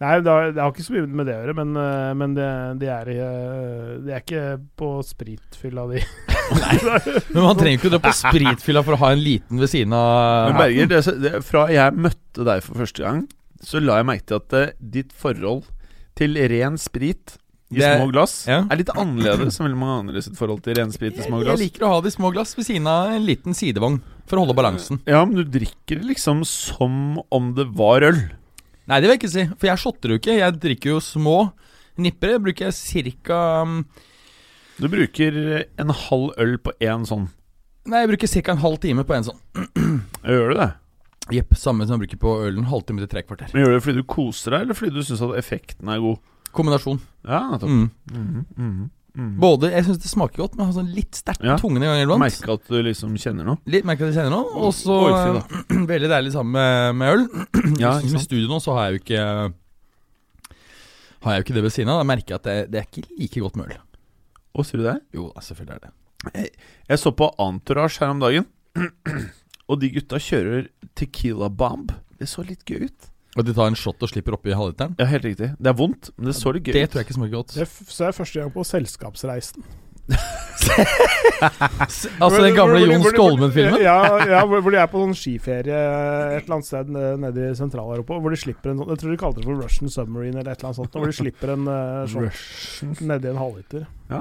Nei, det har, det har ikke så mye med det å gjøre, men, eh, men det, det, er, eh, er ikke på spritfylla, de. (laughs) Men man trenger ikke å dra på spritfylla for å ha en liten ved siden av Men Berger, det, det, fra jeg møtte deg for første gang, så la jeg merke til at eh, ditt forhold til ren sprit i Det er- små glass ja. er litt annerledes enn veldig mange andre sitt forhold til ren sprit i små Jeg glass. liker å ha det i små glass ved siden av en liten sidevogn for å holde balansen. Ja, men du drikker det liksom som om det var øl. Nei, det vil jeg ikke si, for jeg shotter jo ikke. Jeg drikker jo små nippere. Bruker Jeg ca. Du bruker en halv øl på én sånn. Nei, jeg bruker ca. en halv time på en sånn. Gjør du det? Jepp, samme som jeg bruker på ølen. Halvtime til tre kvarter. Men Gjør du det fordi du koser deg, eller fordi du syns at effekten er god? Kombinasjon. Ja, nettopp. Mm. Mhm, mhm, mhm. Både, Jeg syns det smaker godt, men har sånn litt sterkt Ja. tungen en gang iblant. Merke at du liksom kjenner noe. Litt merker at jeg kjenner noe. Og så (clears throat) veldig deilig sammen med, med øl. (clears throat) Ja, som I studio nå så har jeg jo ikke Har jeg jo ikke det ved siden av. Da merker jeg at det, det er ikke like godt med øl. Å, sier du det? Jo, selvfølgelig er det Jeg så på Antorage her om dagen, (clears throat) og de gutta kjører Tequila Bomb. Det så litt gøy ut. Og de tar en shot og slipper oppi halvliteren. Ja, helt riktig. Det er vondt, men det så litt gøy Det ut. tror jeg ikke smaker godt. Det f- så jeg første gang på Selskapsreisen. (laughs) Altså den gamle Jon Skolmen-filmen? Ja, ja hvor, hvor de er på sånn skiferie et eller annet sted nede nede i Sentral-Europa. Hvor de slipper en sånn Jeg tror de kalte det for Russian Submarine eller et eller annet sånt. Hvor de slipper en uh, shot nedi en halvliter. Ja,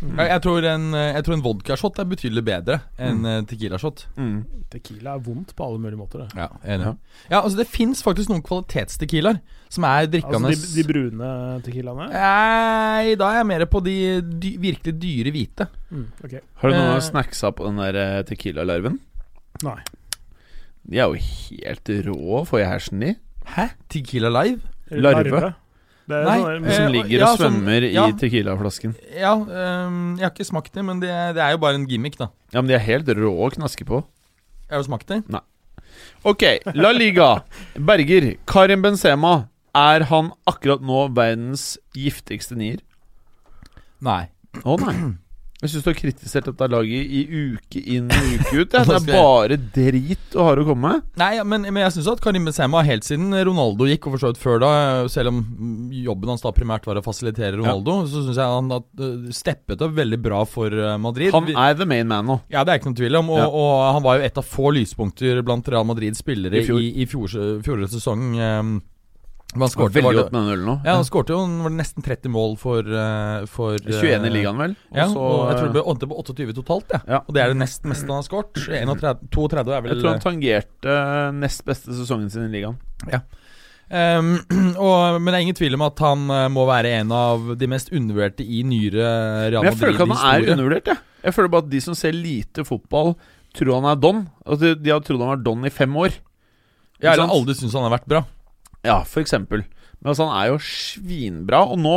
topp. Jeg, jeg, tror en, jeg tror en vodkashot er betydelig bedre enn mm. tequila-shot. Mm. Tequila er vondt på alle mulige måter. Det. Ja, enig. Ja, altså Det fins faktisk noen kvalitetstequilaer som er drikkende Altså de, de brune tequilaene. Nei, da er jeg mer på de dy virkelig dyre hvite. Mm, Okay. Har du noen Eh. snacksa på den der eh, Tequila-larven? Nei. De er jo helt rå, får jeg hersen i. Hæ? Tequila Live? Larve. Larve. Det er Nei, sånn, som Eh, ligger ja, og sånn- svømmer ja. i Tequila-flasken. Ja, um, jeg har ikke smakt det, men det, det er jo bare en gimmick, da. Ja, men de er helt rå å knaske på. Har du smakt det? Ok, La Liga. Berger. Karim Benzema. Er han akkurat nå verdens giftigste nier? Nei. Å nei. Jeg syns du har kritisert dette laget i uke inn og uke ut. Ja. (laughs) Det er bare drit og har å komme med. Nei, ja, men, men jeg syns at Karim Benzema helt siden Ronaldo gikk, og for så vidt før da, selv om jobben hans da primært var å fasilitere Ronaldo, så syns jeg han at, uh, steppet opp veldig bra for Madrid. Han er the main man nå. Ja, det er ikke noen tvil om. Og, Ja. og han var jo et av få lyspunkter blant Real Madrids spillere I fjor. i, i fjor, fjorårets sesong. Um, han Han skårte veldig det- godt med den ølen nå. Ja, han skårte jo var det nesten 30 mål for, uh, for 21 i uh, ligaen, vel? Og Ja, og jeg tror det ble på 28 totalt, ja. Ja. Og det er det nest meste han har skåret. 31 32 er vel Jeg tror han tangerte nest beste sesongen sin i ligaen. Um, (clears throat) og, men det er ingen tvil om at han eh, må være en av de mest undervurderte i nyere Real Men jeg føler ikke at han er Madrid-historie. undervurdert. Jeg. jeg føler bare at de som ser lite fotball, tror han er don. Altså, de, har trodd han var don i fem år. Ja, eller aldri syns han har vært bra. Ja, for eksempel. Men altså, han er jo svinbra. Og nå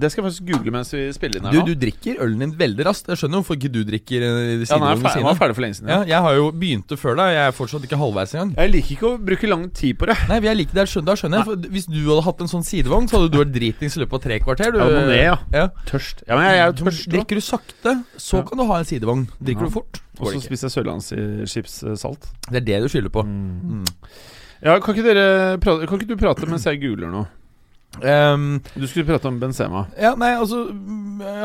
Det skal jeg faktisk google mens vi spiller inn her Du, nå. du drikker ølen din veldig raskt. Jeg skjønner hvorfor ikke du drikker eh, ved ferdig, han siden var ferdig for lenge siden. Ja, Ja. jeg har jo begynte før deg. Jeg er fortsatt ikke halvveis engang. Jeg liker ikke å bruke lang tid på det. Nei, jeg liker det. Skjønner, skjønner jeg. For hvis du hadde hatt en sånn sidevogn, så hadde du vært dritings i løpet av tre kvarter. Du, Ja, må ned, ja. ja. Tørst. Ja, men jeg er jo tørst Du, Drikker du sakte, så kan du ha en sidevogn. Drikker du fort, Og går så det ikke. spiser jeg sørlandsskipssalt. Det er det du skylder på. Mm. Ja, kan ikke, dere prate, kan ikke du prate mens jeg googler nå? Um, Du skulle prate om Benzema. ja, nei, altså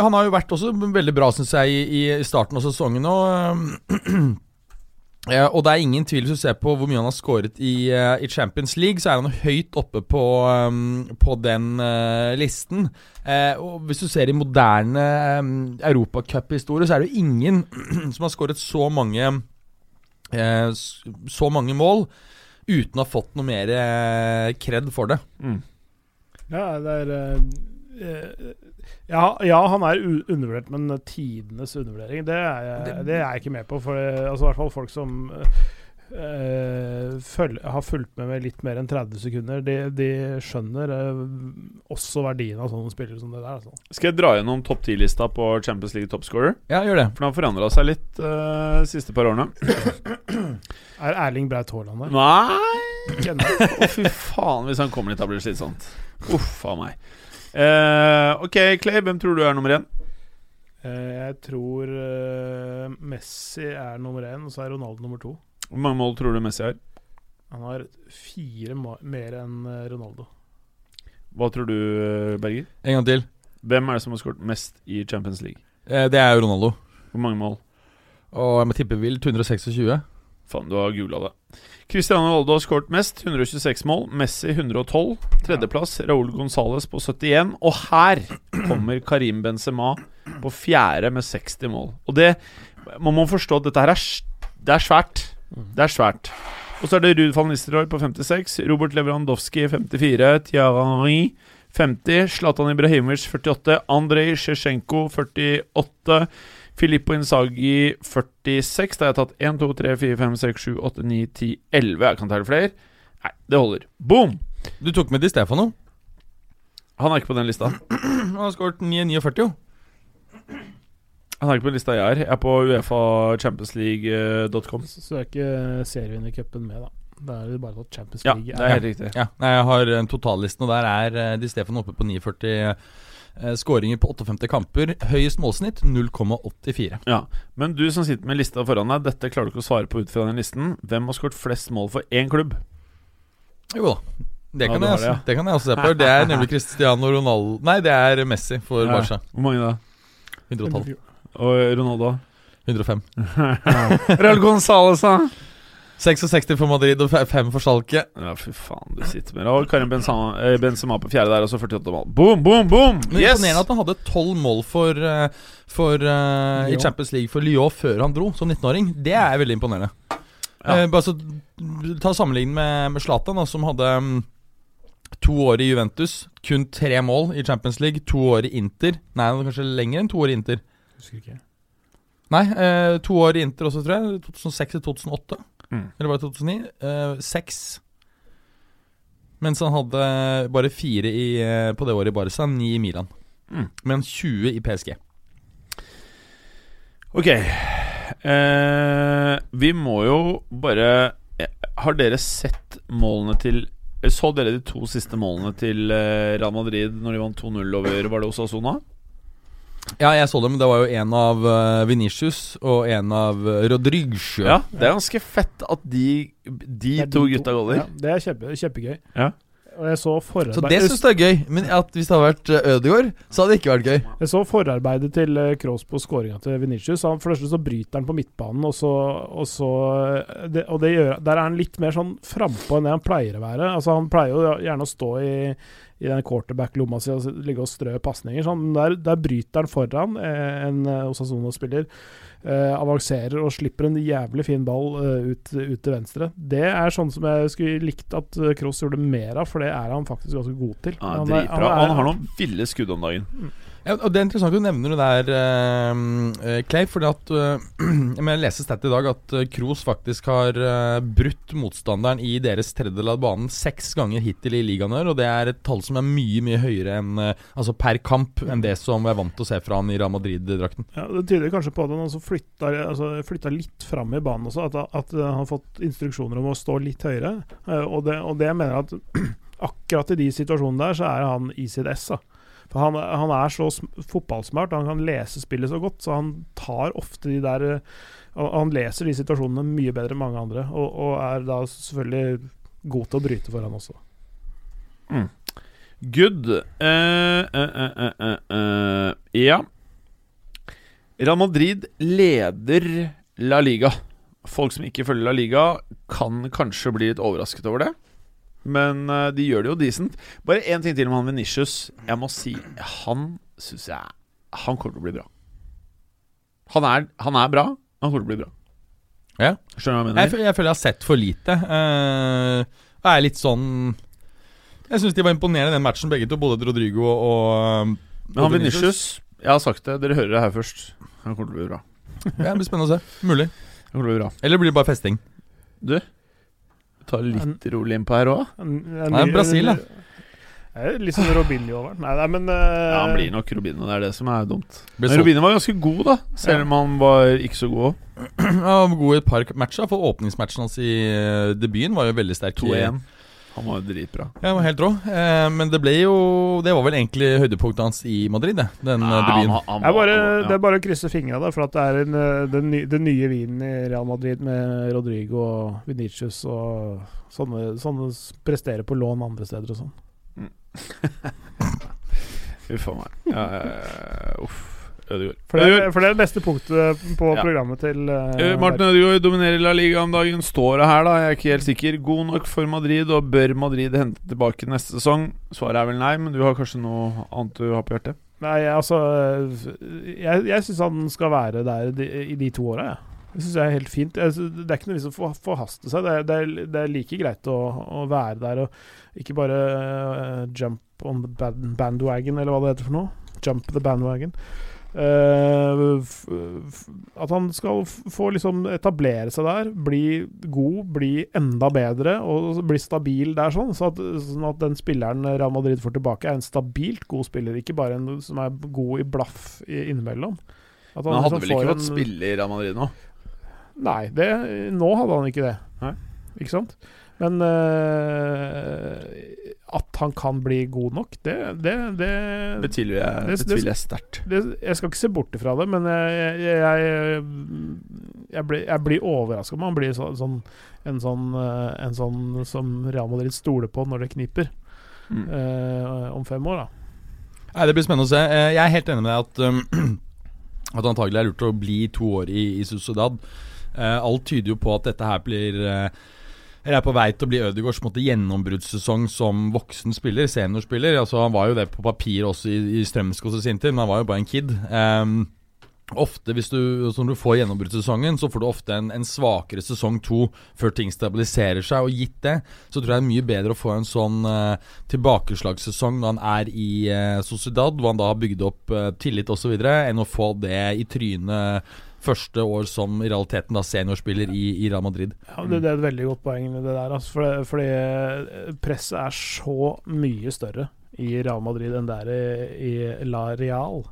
Han har jo vært også veldig bra, syns jeg, i, i starten av sesongen. Og, ehm, (clears throat) ja, og det er ingen tvil, hvis du ser på hvor mye han har skåret i, eh, i Champions League, så er han høyt oppe på, på den uh, listen. Uh, og hvis du ser i moderne um, europacuphistorie, så er det jo ingen (clears throat) som har skåret så mange uh, så mange mål uten å ha fått noe mer eh, kred for det. Mm. Ja, det er eh, eh, ja, ja, han er undervurdert, men tidenes undervurdering, det er, jeg, det er jeg ikke med på. For det, altså, i hvert fall folk som Uh, føl- har fulgt med med litt mer enn 30 sekunder, de, de skjønner uh, også verdien av sånne spillere som det der. Altså. Skal jeg dra gjennom topp 10-lista på Champions League topscorer? Ja, gjør det. For den har forandra seg litt uh, de siste par årene. Er Erling Braut Haaland der? Nei Å, fy faen, hvis han kommer dit, da blir det slitsomt. Uff a meg. Uh, ok, Clay, hvem tror du er nummer én? Uh, jeg tror uh, Messi er nummer én, og så er Ronaldo nummer to. Hvor mange mål tror du Messi har? Han har fire mer enn eh, Ronaldo. Hva tror du, eh, Berger? En gang til. Hvem er det som har skåret mest i Champions League? Eh, det er jo Ronaldo. Hvor mange mål? Og jeg må tippe vilt 226. Faen, du har googla det. Cristiano Ronaldo har skåret mest, 126 mål. Messi 112. Tredjeplass Raúl Gonzales på 71. Og her kommer Karim Benzema på fjerde med 60 mål. Og det Man må forstå at dette her er Det er svært. Det er svært. Og så er det Ruud van Nistelrooy på 56. Robert Lewandowski 54. Thierry Henry 50. Zlatan Ibrahimovic 48. Andrej Sjesjenko 48. Filippo Insagi 46. Da har jeg tatt 1, 2, 3, 4, 5, 6, 7, 8, 9, 10, 11. Jeg kan telle flere. Nei, det holder. Boom! Du tok med Di Stefano. Han er ikke på den lista. (clears throat) Han har skåret 949, jo. Han er ikke på den lista jeg er. Jeg er på uefachampionsleague.com. Så, så er ikke serievinnercupen med, da. Da er det bare tatt Champions League. Ja, det er helt riktig. Ja, nei, Jeg har en totallisten, og der er eh, Di Stefan oppe på 49 eh, skåringer på 58 kamper. Høyest målsnitt 0,84. Ja, Men du som sitter med lista foran deg, dette klarer du ikke å svare på ut fra den listen. Hvem har skåret flest mål for én klubb? Jo da. Det Ja, kan, jeg, det, ja. det kan jeg også se på. Det er nemlig (laughs) Cristiano Ronaldo Nei, det er Messi for Ja. Barca. Hvor mange da? 112. Og Ronaldo? 105. Real Gonzales, da? 66 for Madrid og 5 for Schalke. Ja, fy faen, du sitter med. Og Karim Benzema, eh, Benzema på fjerde der, og så 48 mål. Boom, boom, boom! Men Yes! Imponerende at han hadde 12 mål for, eh, for uh, i Champions League for Lyon før han dro, som 19-åring. Det er veldig imponerende. Ja. Uh, bare så Ta Sammenlign med, med Zlatan, som hadde um, to år i Juventus. Kun tre mål i Champions League. To år i Inter. Nei, kanskje lenger enn to år i Inter. Husker ikke. Nei, uh, to år i Inter også, tror jeg. 2006 til 2008. Mm. Eller var det 2009? Eh, seks. Mens han hadde bare fire i, eh, på det året i Barca, ni i Milan. Mm. Men 20 i PSG. Ok. Eh, vi må jo bare eh, Har dere sett målene til eh, Så dere de to siste målene til Real Madrid når de vant 2-0 over Var det Osasuna? Ja, jeg så dem. Det var jo en av uh, Venitius og en av uh, Rodriguez. Ja, Det er ganske fett at de, de to de gutta goller. Ja, det er kjempe, kjempegøy. Ja. Og jeg så Så det syns jeg er gøy. Men at hvis det hadde vært uh, Ødegaard, så hadde det ikke vært gøy. Jeg så forarbeidet til Kroos på skåringa til Venitius. Han, for det første så bryter han på midtbanen, og så, og så eh, det, Og det gjør, der er han litt mer sånn frampå enn det han pleier å være. Altså Han pleier jo gjerne å stå i, i den quarterback-lomma si og ligge og strø pasninger. Sånn, der, der bryter han foran eh, en eh, Osasuna-spiller. eh, avanserer og slipper en jævlig fin ball eh, ut, ut til venstre. Det er sånn som jeg skulle likt at Cross Kroos gjorde mer av, for det er han faktisk ganske god til. Ja, Han er- han er- Han har noen ville skudd om dagen. Og Det er interessant du nevner det der, uh, Clay. Fordi at (clears throat) uh, Jeg jeg leste stat i dag at Kroos faktisk har uh, brutt motstanderen i deres tredjedel av banen seks ganger hittil i ligaen. her, Og det er et tall som er mye mye høyere enn Altså per kamp enn det som vi er vant til å se fra han i Real Madrid-drakten. Ja, Det tyder kanskje på at han også flytta, altså litt fram i banen også. At, at han har fått instruksjoner om å stå litt høyere. Og det, og det mener jeg at (clears throat) akkurat i de situasjonene der, så er han i sitt ess. da. For han, han er så fotballsmart, han kan lese spillet så godt, så han tar ofte de der eh, Han leser de situasjonene mye bedre enn mange andre, og, og er da selvfølgelig god til å bryte for han også. Good. Uh, uh, uh, ja. Real Madrid leder La Liga. Folk som ikke følger La Liga, kan kanskje bli litt overrasket over det. Men uh, de gjør det jo decent. Bare én ting til om han Venitius. Jeg må si han syns jeg Han kommer til å bli bra. Han er, han er bra. Han kommer til å bli bra. Ja. Skjønner du hva jeg mener? Jeg, jeg føler jeg har sett for lite. Uh, jeg er litt sånn Jeg syns de var imponerende i den matchen, begge to. Både Rodrigo og, og Men han Venitius Jeg har sagt det, dere hører det her først. Han kommer til å bli bra. Ja, det blir spennende å se. Mulig. Eller blir det bare festing? Du, ta litt rolig innpå her òg. Nei, Brasil, er Litt sånn Robinho over den. Nei, nei, men Ja, eh, han blir nok Robinho, Det er det som er dumt. Men solgt. Var ganske god, da. Selv om han var ikke så god. (clears throat) Ja, han var god i et par matcher. For åpningsmatchen hans i eh, debuten var jo veldig sterk. 2-1. Han var jo dritbra. Ja, han var helt rå. Eh, men det ble jo Det var vel egentlig høydepunktet hans i Madrid, det. Den eh, Ja, debuten. han- han det er, bare, ja. det er bare å krysse fingra for at det er en, eh, den, den nye vinen i Real Madrid med Rodrigo og Venicius og sånne, sånne presterer på lån andre steder og sånn. (laughs) Uff a meg. Ja, ja, ja, uff. Ødegaard. For, det- for det er neste punktet på Ja. programmet til eh, Eh, Martin Ødegaard dominerer La Liga om dagen. Står det her, da? Jeg er ikke helt sikker. God nok for Madrid, og bør Madrid hente tilbake neste sesong? Svaret er vel nei, men du har kanskje noe annet du har på hjertet? Nei, altså Jeg, jeg syns han skal være der de, i de to åra, jeg. Det syns jeg er helt fint. Det er ikke noe vits å for, forhaste seg. Det er, det, er, det er like greit å, å være der og ikke bare uh, jump on the bandwagon, eller hva det heter for noe. Jump the bandwagon. Eh, at han skal få liksom etablere seg der, bli god, bli enda bedre og bli stabil der, sånn. Så at, sånn at den spilleren Real Madrid får tilbake, er en stabilt god spiller, ikke bare en som er god i blaff i, innimellom. At Men han hadde liksom vel ikke fått en- spille i Real Madrid nå? Nei, det, nå hadde han ikke det. Nei. Ikke sant? Men eh, at han kan bli god nok, det, det, det, Betviler jeg, Det- det- jeg sterkt. Jeg skal ikke se bort ifra det, men jeg, jeg, jeg, blir, jeg blir overraska om han blir så, sånn, en, sånn, eh, en sånn som Real Madrid stoler på når det kniper, Mm. eh, om fem år. da Nei, Det blir spennende å se. Eh, Jeg er helt enig med deg at um, (clears throat) At antagelig er lurt å bli to år i, i Sociedad. Uh, alt tyder jo på at dette her blir eh, Eller er på vei til å bli Ødegaards gjennombruddssesong som voksen spiller, seniorspiller. Altså Han var jo det på papir også i, i Strømskog sin tid, men han var jo bare en kid. Um, Ofte hvis du, Når du får gjennombruddssesongen, så får du ofte en, en svakere sesong to før ting stabiliserer seg. Og gitt det, så tror jeg det er mye bedre å få en sånn uh, tilbakeslagssesong når han er i uh, Sociedad, hvor han da har bygd opp uh, tillit osv., enn å få det i trynet første år som i realiteten da seniorspiller i, i Real Madrid. Ja, det, det er et veldig godt poeng, det der. Altså, fordi, fordi eh, presset er så mye større i Real Madrid enn det er i, i La Real.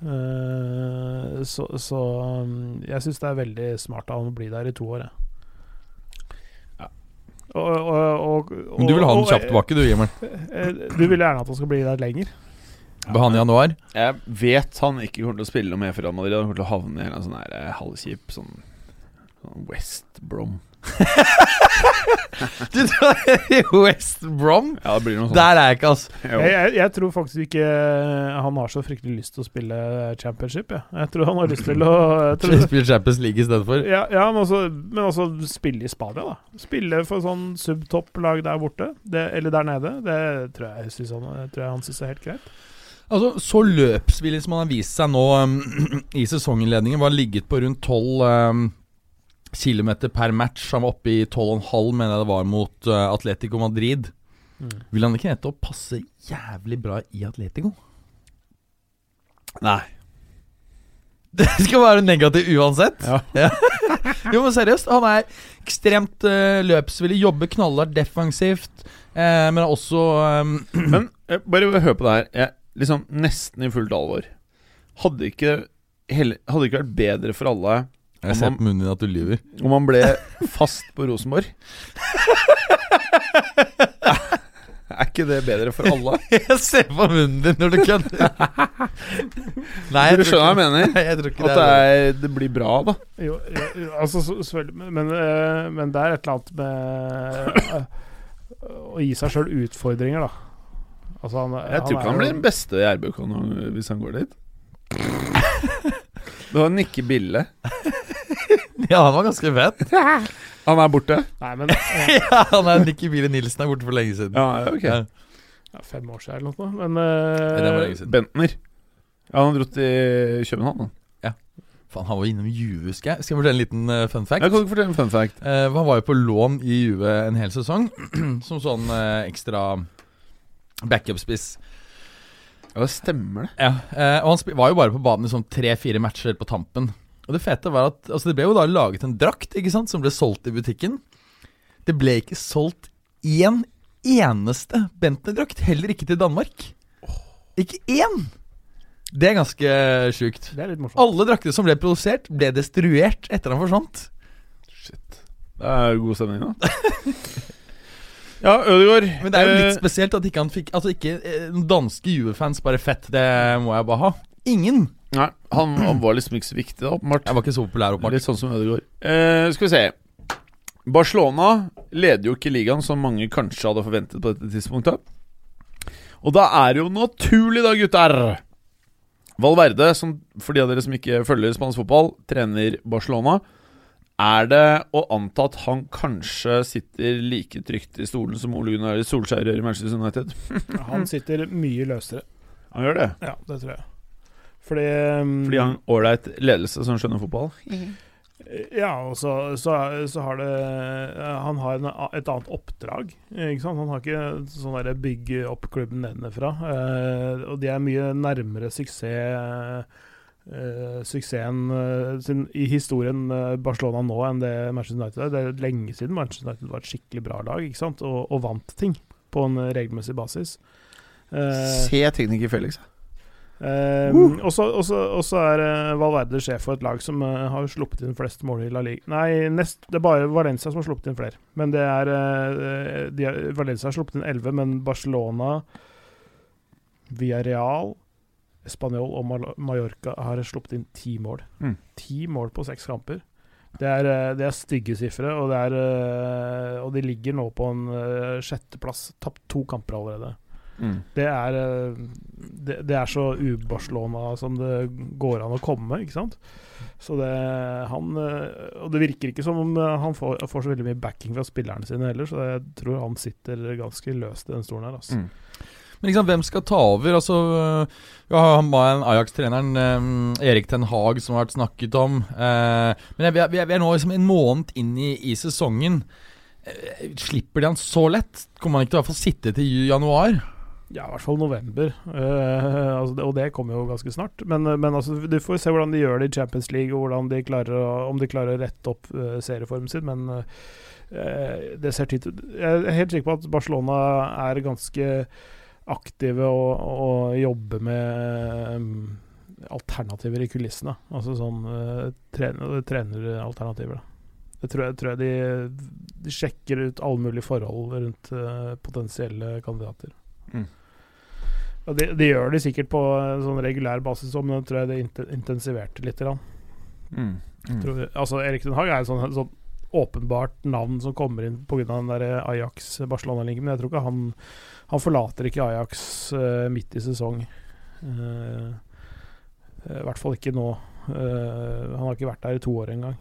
Uh, så, så um, jeg syns det er veldig smart av ham å bli der i to år, jeg. Ja. Og, og, og, Men du vil ha den kjapt tilbake, du, Jimmer. eh, Du vil gjerne at han skal bli der lenger? På han i januar. Jeg vet han ikke kommer til å spille noe mer for Real Madrid. Han kommer til å havne i en sånn her, eh, halvkjip sånn, sånn West Brom. (laughs) Du tror West Brom? Ja, det blir noe sånt. Der er jeg ikke, altså. Jo. Jeg, jeg, jeg tror faktisk ikke han har så fryktelig lyst til å spille championship. Jeg, jeg tror han har lyst til å jeg tror, Spiller Champions League i stedet for. Ja, ja men, også, men også spille i Spania, da. Spille for sånn subtopp-lag der borte, det, eller der nede. Det tror jeg, synes han, tror jeg han syns er helt greit. Altså, Så løpsvillig som han har vist seg nå um, (clears throat) i sesonginnledningen, var ligget på rundt 12 um, km per match. Han var oppe i 12,5, mener jeg det var, mot uh, Atletico Madrid. Mm. Vil han ikke nettopp passe jævlig bra i Atletico? Nei. (laughs) Det skal være negativt uansett. Ja. (laughs) jo, men seriøst. Han er ekstremt uh, løpsvillig, jobber knallhardt defensivt, uh, men er også um, (clears throat) Men eh, bare hør på det her. Jeg, liksom Nesten i fullt alvor. Hadde ikke, hele, hadde ikke vært bedre for alle Jeg ser på munnen din at du lyver. om han ble fast på Rosenborg? (laughs) Er ikke det bedre for alle? (laughs) Jeg ser på munnen din når du kødder. (laughs) Nei, Du skjønner hva jeg mener? Jeg tror ikke At det, er, det blir bra, da. Jo, jo, jo, altså så- selvfølgelig, men, men, eh, men det er et eller annet med eh, å gi seg sjøl utfordringer, da. Altså, han, Jeg tror ikke han blir den beste i RBK nå, hvis han går dit. Det var Nikke Bille. (laughs) Ja, han var ganske fet. (laughs) Han er borte? Nei, men eh, (laughs) ja, han er Nikke Bille Nilsen er borte for lenge siden. Ja, ok. Ja. ja, Fem år siden eller noe. Men Det eh, siden. Bentner. Ja, han har dratt til København. han. Faen, han var innom Juve, skal jeg? Skal jeg fortelle en liten uh, fun fact? Jeg kan ikke fortelle en fun fact. uh, han var jo på lån i Juve en hel sesong, (clears throat) som sånn uh, ekstra backup-spiss. Ja, det stemmer det. Ja, eh, og han var jo bare på banen i sånn tre-fire matcher på tampen. Og det fete var at altså det ble jo da laget en drakt ikke sant, som ble solgt i butikken. Det ble ikke solgt én eneste Bentner-drakt, heller ikke til Danmark. Ikke én! Det er ganske sjukt. det er litt morsomt. Alle drakter som ble produsert, ble destruert etter han forsvant. Shit. Det er god stemning, da. (laughs) ja, Ødegaard. Men det er jo eh, litt spesielt at ikke han fikk Altså ikke eh, danske Juve-fans bare fett. Det må jeg bare ha. Ingen! Nei, han, han var liksom ikke så viktig, da, åpenbart. Jeg var ikke så populær, åpenbart. Litt sånn som Ødegaard. Eh, skal vi se. Barcelona leder jo ikke ligaen, som mange kanskje hadde forventet på dette tidspunktet. Og da er det jo naturlig, da, gutter Valverde, som for de av dere som ikke følger spansk fotball, trener Barcelona. Er det å anta at han kanskje sitter like trygt i stolen som Ole Gunnar Solskjær gjør i Manchester United? (laughs) Han sitter mye løsere. Han gjør det. Ja, det tror jeg. Fordi, um, Fordi han ålreit ledelse som skjønner fotball. Ja, og så, så, så har det Han har en, et annet oppdrag. Ikke sant? Han har ikke sånn derre bygge opp klubben nedenfra. Uh, og de er mye nærmere suksess eh, suksessen uh, sin, i historien uh, Barcelona nå enn det Manchester United er. Det er lenge siden Manchester United var et skikkelig bra lag? Og, og vant ting på en regelmessig basis. Eh, Se tekniker Felix. Eh, og så- er eh, Valverde sjef for et lag som eh, har sluppet inn flest mål i La Liga. Nei, nest, det er bare Valencia som har sluppet inn flere. Men det er, eh, de Valencia har sluppet inn 11, men Barcelona, Villarreal, Spanjol og Mallorca har sluppet inn ti mål. Mm. Ti mål på seks kamper. Det er, eh, det er stygge sifre, og, det er, eh, og de ligger nå på en eh, sjetteplass. Tapt to kamper allerede. Mm. Det er, det, det er så u-Barcelona som det går an å komme, ikke sant? Så det han Og det virker ikke som om han får, får så veldig mye backing fra spillerne sine heller, så jeg tror han sitter ganske løst i den stolen her. Altså. Mm. Men liksom, hvem skal ta over? Altså, øh, ja, han var en Ajax-treneren, eh, Erik Ten Hag, som har vært snakket om. Eh, men vi, er, vi er nå liksom en måned inn i, i sesongen. Eh, slipper de han så lett? Kommer han ikke til å hvert fall sitte til januar? Ja, i hvert fall november. Uh, altså og det kommer jo ganske snart. Men, men altså, du får se hvordan de gjør det i Champions League, og de klarer om de klarer å rette opp uh, serieformen sin. Men uh, det ser tid ut Jeg er helt sikker på at Barcelona er ganske aktive og, og jobbe med um, alternativer i kulissene. Altså sånn uh, trener, treneralternativer. Det tror jeg, tror jeg de, de sjekker ut alle mulige forhold rundt uh, potensielle kandidater. Mm. Ja, det, de, gjør de sikkert på en sånn regulær basis, òg, men det tror jeg det intensiverte litt. grann. Mm. Mm. Tror, altså Erik Den Haag er et sånn, sånn åpenbart navn som kommer inn pga. Ajax-Barcelona-linken, men jeg tror ikke han Han forlater ikke Ajax uh, midt i sesong. Uh, I hvert fall ikke nå. Han har ikke vært der i to år engang.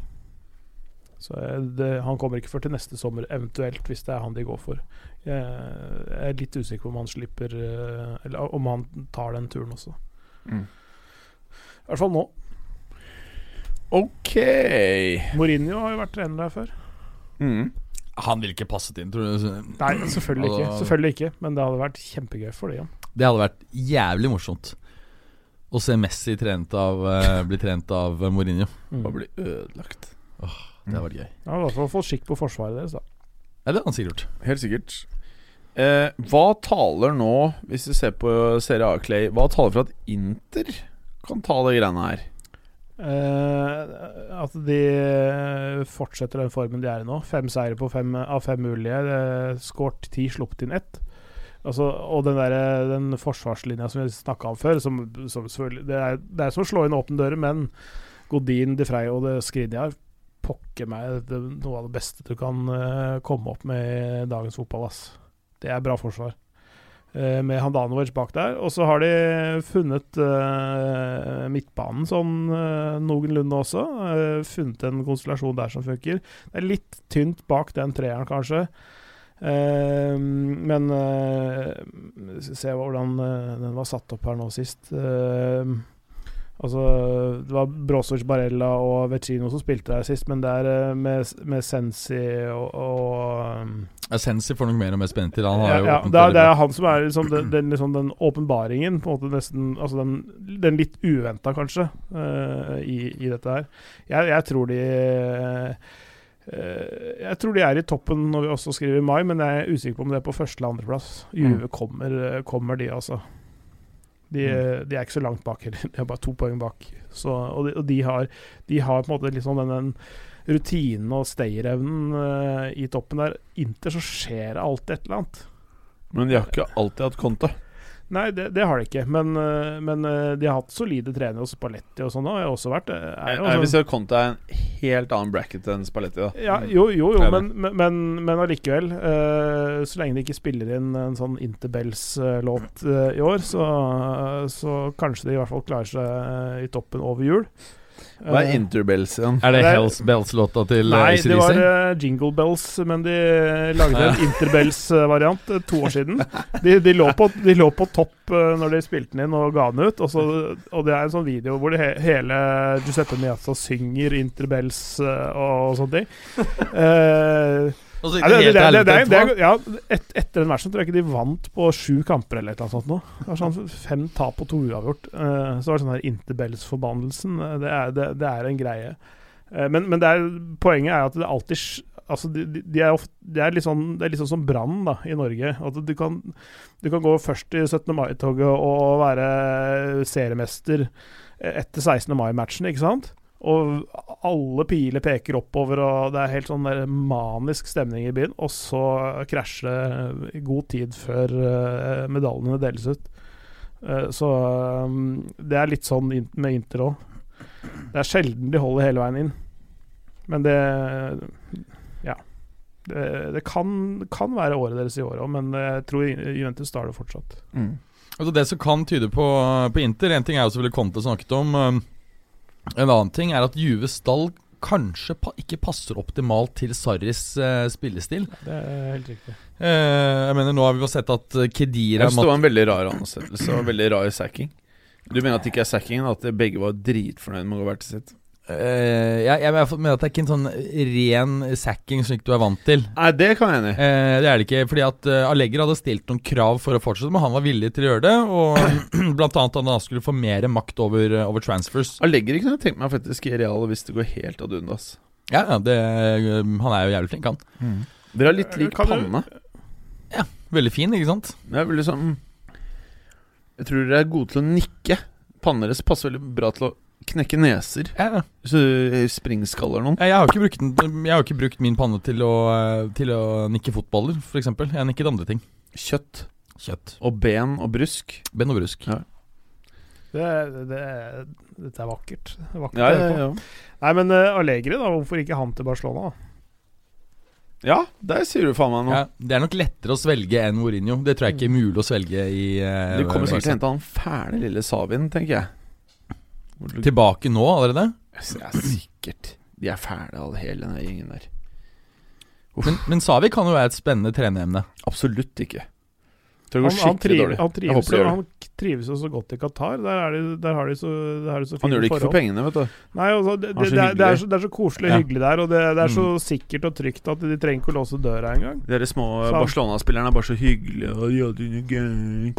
Så det, han kommer ikke før til neste sommer, eventuelt, hvis det er han de går for. Jeg, jeg er litt usikker på om han slipper Eller om han tar den turen også. Mm. I hvert fall nå. Ok. Mourinho har jo vært trener der før. Mm. Han ville ikke passet inn, tror du? Nei, selvfølgelig ikke. Altså- Selvfølgelig ikke Men det hadde vært kjempegøy for dem. Det hadde vært jævlig morsomt. Å se Messi trent av, eh, bli trent av Mourinho. Mm. Bare bli ødelagt. Det hadde vært gøy. Ja, I hvert fall få skikk på forsvaret deres, da. Ja, det hadde han sikkert gjort. Helt sikkert. Eh, hva taler nå, hvis du ser på Serie A, Clay Hva taler for at Inter kan ta de greiene her? Eh, at de fortsetter den formen de er i nå. Fem seire på fem av fem mulige. Eh, Skåret ti, sluppet inn ett. Altså, og den, der, den forsvarslinja som vi snakka om før, som, som det er, det er som å slå inn åpne dører, men Godin, De Frey og det Skriniar pokker meg det, noe av det beste du kan uh, komme opp med i dagens fotball. Ass. Det er bra forsvar. Eh, med Handanovic bak der. Og så har de funnet uh, midtbanen sånn uh, noenlunde også. Uh, funnet en konstellasjon der som funker. Det er litt tynt bak den treeren, kanskje. Uh, men uh, Se hvordan den var satt opp her nå sist. Eh, altså Det var Brozovic, Barella og Vecino som spilte der sist, men det er eh, med, med Sensi og, og Sensi får nok mer og mer spennende til. Han har ja, jo ja, det, er, det er han som er liksom den, den, liksom den åpenbaringen, på en måte nesten Altså den, den litt uventa, kanskje, uh, i, i dette her. Jeg, jeg tror de uh, Jeg tror de er i toppen når vi også skriver i mai, men jeg er usikker på om det er på første eller andreplass. Juve kommer, eh, kommer, de, altså. De, de er ikke så langt bak heller. (laughs) De er bare to poeng bak. Så, og de, og de, har, de har på en måte liksom den, den rutinen og stayerevnen uh, i toppen der. Inter så skjer det alltid et eller annet. Men de har ikke alltid hatt Conte. Nei, det, det har de ikke. Men, eh, men eh, de har hatt solide trenere, og Spalletti og sånn har jo også vært. Det er jo Jeg vil si at Conte er en helt annen bracket enn Spalletti. da ja, jo, jo, jo men, men, men, allikevel. eh, så lenge de ikke spiller inn en sånn Interbells-låt eh, i år, så, så kanskje de i hvert fall klarer seg eh, i toppen over jul. Hva er Eh, Interbells igjen? Er det Det Hells Bells-låta til eh, Nei, det var eh, Jingle Bells, men de lagde en Interbells-variant uh, to år siden. De, de, lå på, de lå på topp når de spilte den inn og ga den ut. Og, så, og det er en sånn video hvor det he hele Giuseppe Miazza synger Interbells og, og, sånne ting. (laughs) Eh, Og så det, det ja, et, etter den matchen tror jeg ikke de vant på sju kamper eller et eller annet sånt nå. Det var sånn fem tap og to uavgjort. Uh, så var det sånn her Interbells-forbannelsen. eh, det, er- det, er en greie. Uh, men men er, poenget er at det alltid Altså, de, de- er ofte, de er litt sånn, det er litt sånn som Brann i Norge. At du kan, du kan gå først i 17. mai-toget og være seriemester etter 16. mai-matchen, ikke sant? Og alle piler peker oppover, og det er helt sånn manisk stemning i byen. Og så krasjer det i god tid før eh, medaljene deles ut. Eh, så um, det er litt sånn med Inter òg. Det er sjelden de holder hele veien inn. Men det Ja. Det, det kan, kan være året deres i år òg, men jeg tror Juventus tar det fortsatt. Mm. Altså Det som kan tyde på, på Inter En ting er jo selvfølgelig Conte snakket om. En annen ting er at Juve stall kanskje pa ikke passer optimalt til Sarris uh, spillestil. Det er helt riktig. Uh, jeg mener Nå har vi jo sett at eh, Kedira Jeg synes det var en veldig rar ansettelse og veldig rar sacking. Du mener at det ikke er sackingen, at begge var dritfornøyd med å gå hvert til sitt? Eh, jeg, jeg mener at det er ikke en sånn ren sacking slik du er vant til. Nei, det kan jeg enig i. Eh, det er det ikke, fordi at uh, Allegri hadde stilt noen krav for å fortsette, men han var villig til å gjøre det. Og (clears throat) blant annet at han skulle få mer makt over, eh, over transfers. Allegger kunne jeg tenkt meg faktisk i Real hvis det går helt ad undas. Ja, ja, det, eh, Han er jo jævlig flink, han. Dere har litt lik panne. du- panne. Veldig fin, ikke sant? Ja, veldig sånn Jeg tror dere er gode til å nikke. Pannen deres passer veldig bra til å knekke neser. Ja, ja. Så springskaller noen. Jeg har ikke brukt, den, jeg har ikke brukt min panne til å, eh, til å nikke fotballer, f.eks. Jeg nikket andre ting. Kjøtt Kjøtt. og ben og brusk. Ben og brusk. Ja. Det, det, dette er vakkert. Er vakkert Ja, å ja, høre på. ja. Nei, men uh, Allegri, da. Hvorfor ikke han til Barcelona? da? ja der sier du faen meg noe. Ja, det er nok lettere å svelge enn Mourinho. Det tror jeg ikke er mulig å svelge i eh, De kommer sikkert til å hente han fæle lille Savin, tenker jeg. Du- Tilbake nå allerede? Ja, sikkert. De er fæle, alle hele den gjengen der. Men, men Savi kan jo være et spennende treneremne. Absolutt ikke. Tror Han, han, triv, han, trives, jo, han trives jo så godt i Qatar. Der, er de, der har de så, der så fine forhold. Han gjør det ikke for pengene, vet du. Nei, også, det, er det, så det, er, det, er så, det er så koselig og Ja. hyggelig der, og det, det er så Mm. sikkert og trygt at de trenger ikke å låse døra engang. De små Barcelona-spillerne er bare så hyggelige. Og de er gøy.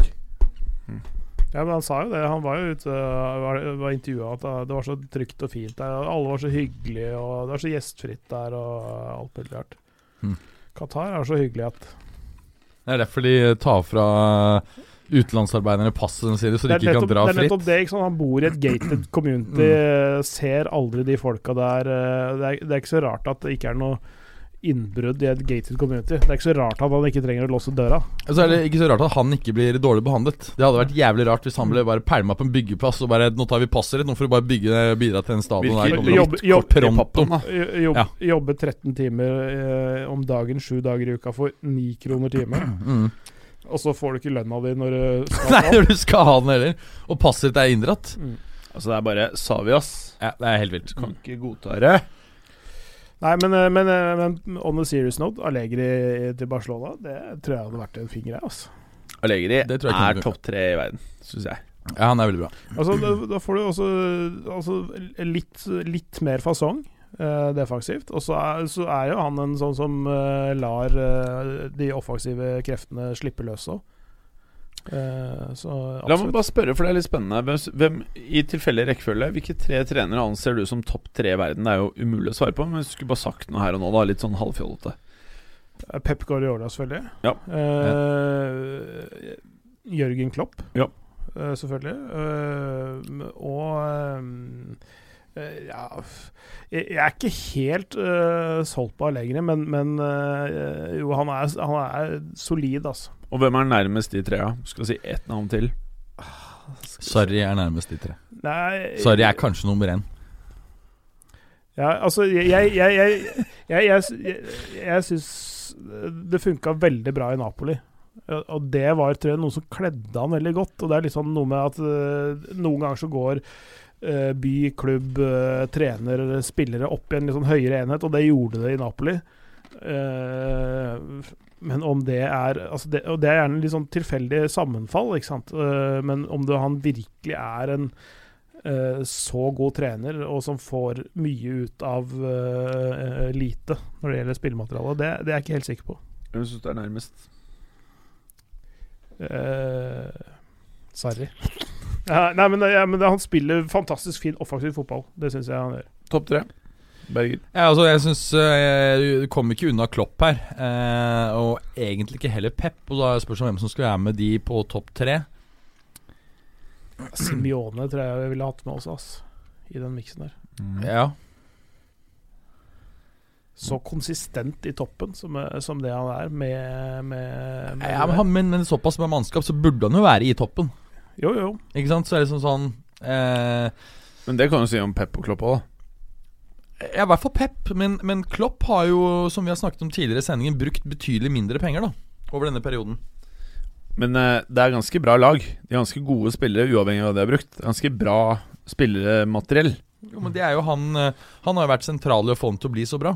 Ja, men han sa jo det. Han var jo ute var, var intervjua at det var så trygt og fint der. Alle var så hyggelige, og det var så gjestfritt der, og alt mulig rart. Mm. Qatar er så hyggelig at Det er derfor de tar fra utenlandsarbeiderne passet sine, så de ikke kan dra fritt. det er nettopp det. ikke sant? Han bor i et gated (clears throat) community, Mm. ser aldri de folka der. eh, Det er, det er ikke så rart at det ikke er noe innbrudd i et gated community. Det er ikke så rart at han ikke trenger å låse døra. Og så er det ikke så rart at han ikke blir dårlig behandlet. Det hadde vært jævlig rart hvis han ble bare pælma på en byggeplass og bare 'Nå tar vi passet ditt, nå får du bare bygge, bidra til en stadion der.' kommer jobb- jobb- da. Jobb, Ja. Jobbe 13 timer eh, om dagen, sju dager i uka for 9 kroner timen. Mm. Og så får du ikke lønna di når du (laughs) skal Nei, få. når du skal ha den heller. Og passet ditt er inndratt. Mm. Altså, det er bare Savias. Ja, det er helt vilt. Kan ikke godta det. Nei, men, eh, men, eh, men on the serious note, Allegri til Barcelona, det tror jeg hadde vært en finger, jeg, altså. Allegri Det tror jeg ikke er topp tre i verden, syns jeg. Ja, han er veldig bra. Altså, da, da får du også altså, litt, litt mer fasong uh, defensivt. Og så er, så er jo han en sånn som uh, lar uh, de offensive kreftene slippe løs òg. Så La meg bare spørre, for det er litt spennende. Hvem, hvem i tilfeldig rekkefølge, hvilke tre trenere anser du som topp tre i verden? Det er jo umulig å svare på, men du skulle bare sagt noe her og nå, da. Litt sånn halvfjollete. Pep Guardiola, selvfølgelig. Ja. Eh, Jørgen Klopp, Ja. eh, selvfølgelig. Eh, og eh, ja jeg, er ikke helt uh, solgt på Allegri, men, men uh, jo, han er, han er solid, altså. Og hvem er nærmest de trea? Skal si ett navn til. Sarri er nærmest de tre. Nei Sarri er kanskje nummer én. Ja, altså, jeg Jeg, jeg, jeg, jeg, jeg, jeg, jeg syns det funka veldig bra i Napoli. Og- det var tror jeg, noe som kledde han veldig godt. Og det er litt sånn noe med at eh, noen ganger så går eh, by, klubb, eh, trener, spillere opp i en litt sånn høyere enhet, og det gjorde det i Napoli. Eh, men om det er altså det, Og det er gjerne litt sånn tilfeldig sammenfall, ikke sant. Eh, men om det, han virkelig er en eh, så god trener, og som får mye ut av eh, lite når det gjelder spillemateriale, det, det er jeg ikke helt sikker på. Hvem syns du er nærmest? Eh, Sarri. Ja, nei, men, ja, men han spiller fantastisk fin offensiv fotball. Det syns jeg han gjør. Topp tre? Berger. Ja, altså, jeg syns Du kommer ikke unna Klopp her. eh, og egentlig ikke heller Pep. Og da spørs det hvem som skal være med de på topp tre. Simione tror jeg vi ville hatt med oss ass, i den miksen der. Ja. Så konsistent i toppen som, som det han er, med, med, med ja men, men, men såpass med mannskap, så burde han jo være i toppen. Jo, jo. Ikke sant? Så er det liksom sånn eh, Men det kan du si om Pep og Klopp òg, da. Ja, i hvert fall Pep, men, men Klopp har jo, som vi har snakket om tidligere i sendingen, brukt betydelig mindre penger da over denne perioden. Men eh, det er ganske bra lag. De er ganske gode spillere, uavhengig av hva de har brukt. Ganske bra spillermateriell. Jo, men det er jo han eh, Han har jo vært sentral i å få ham til å bli så bra.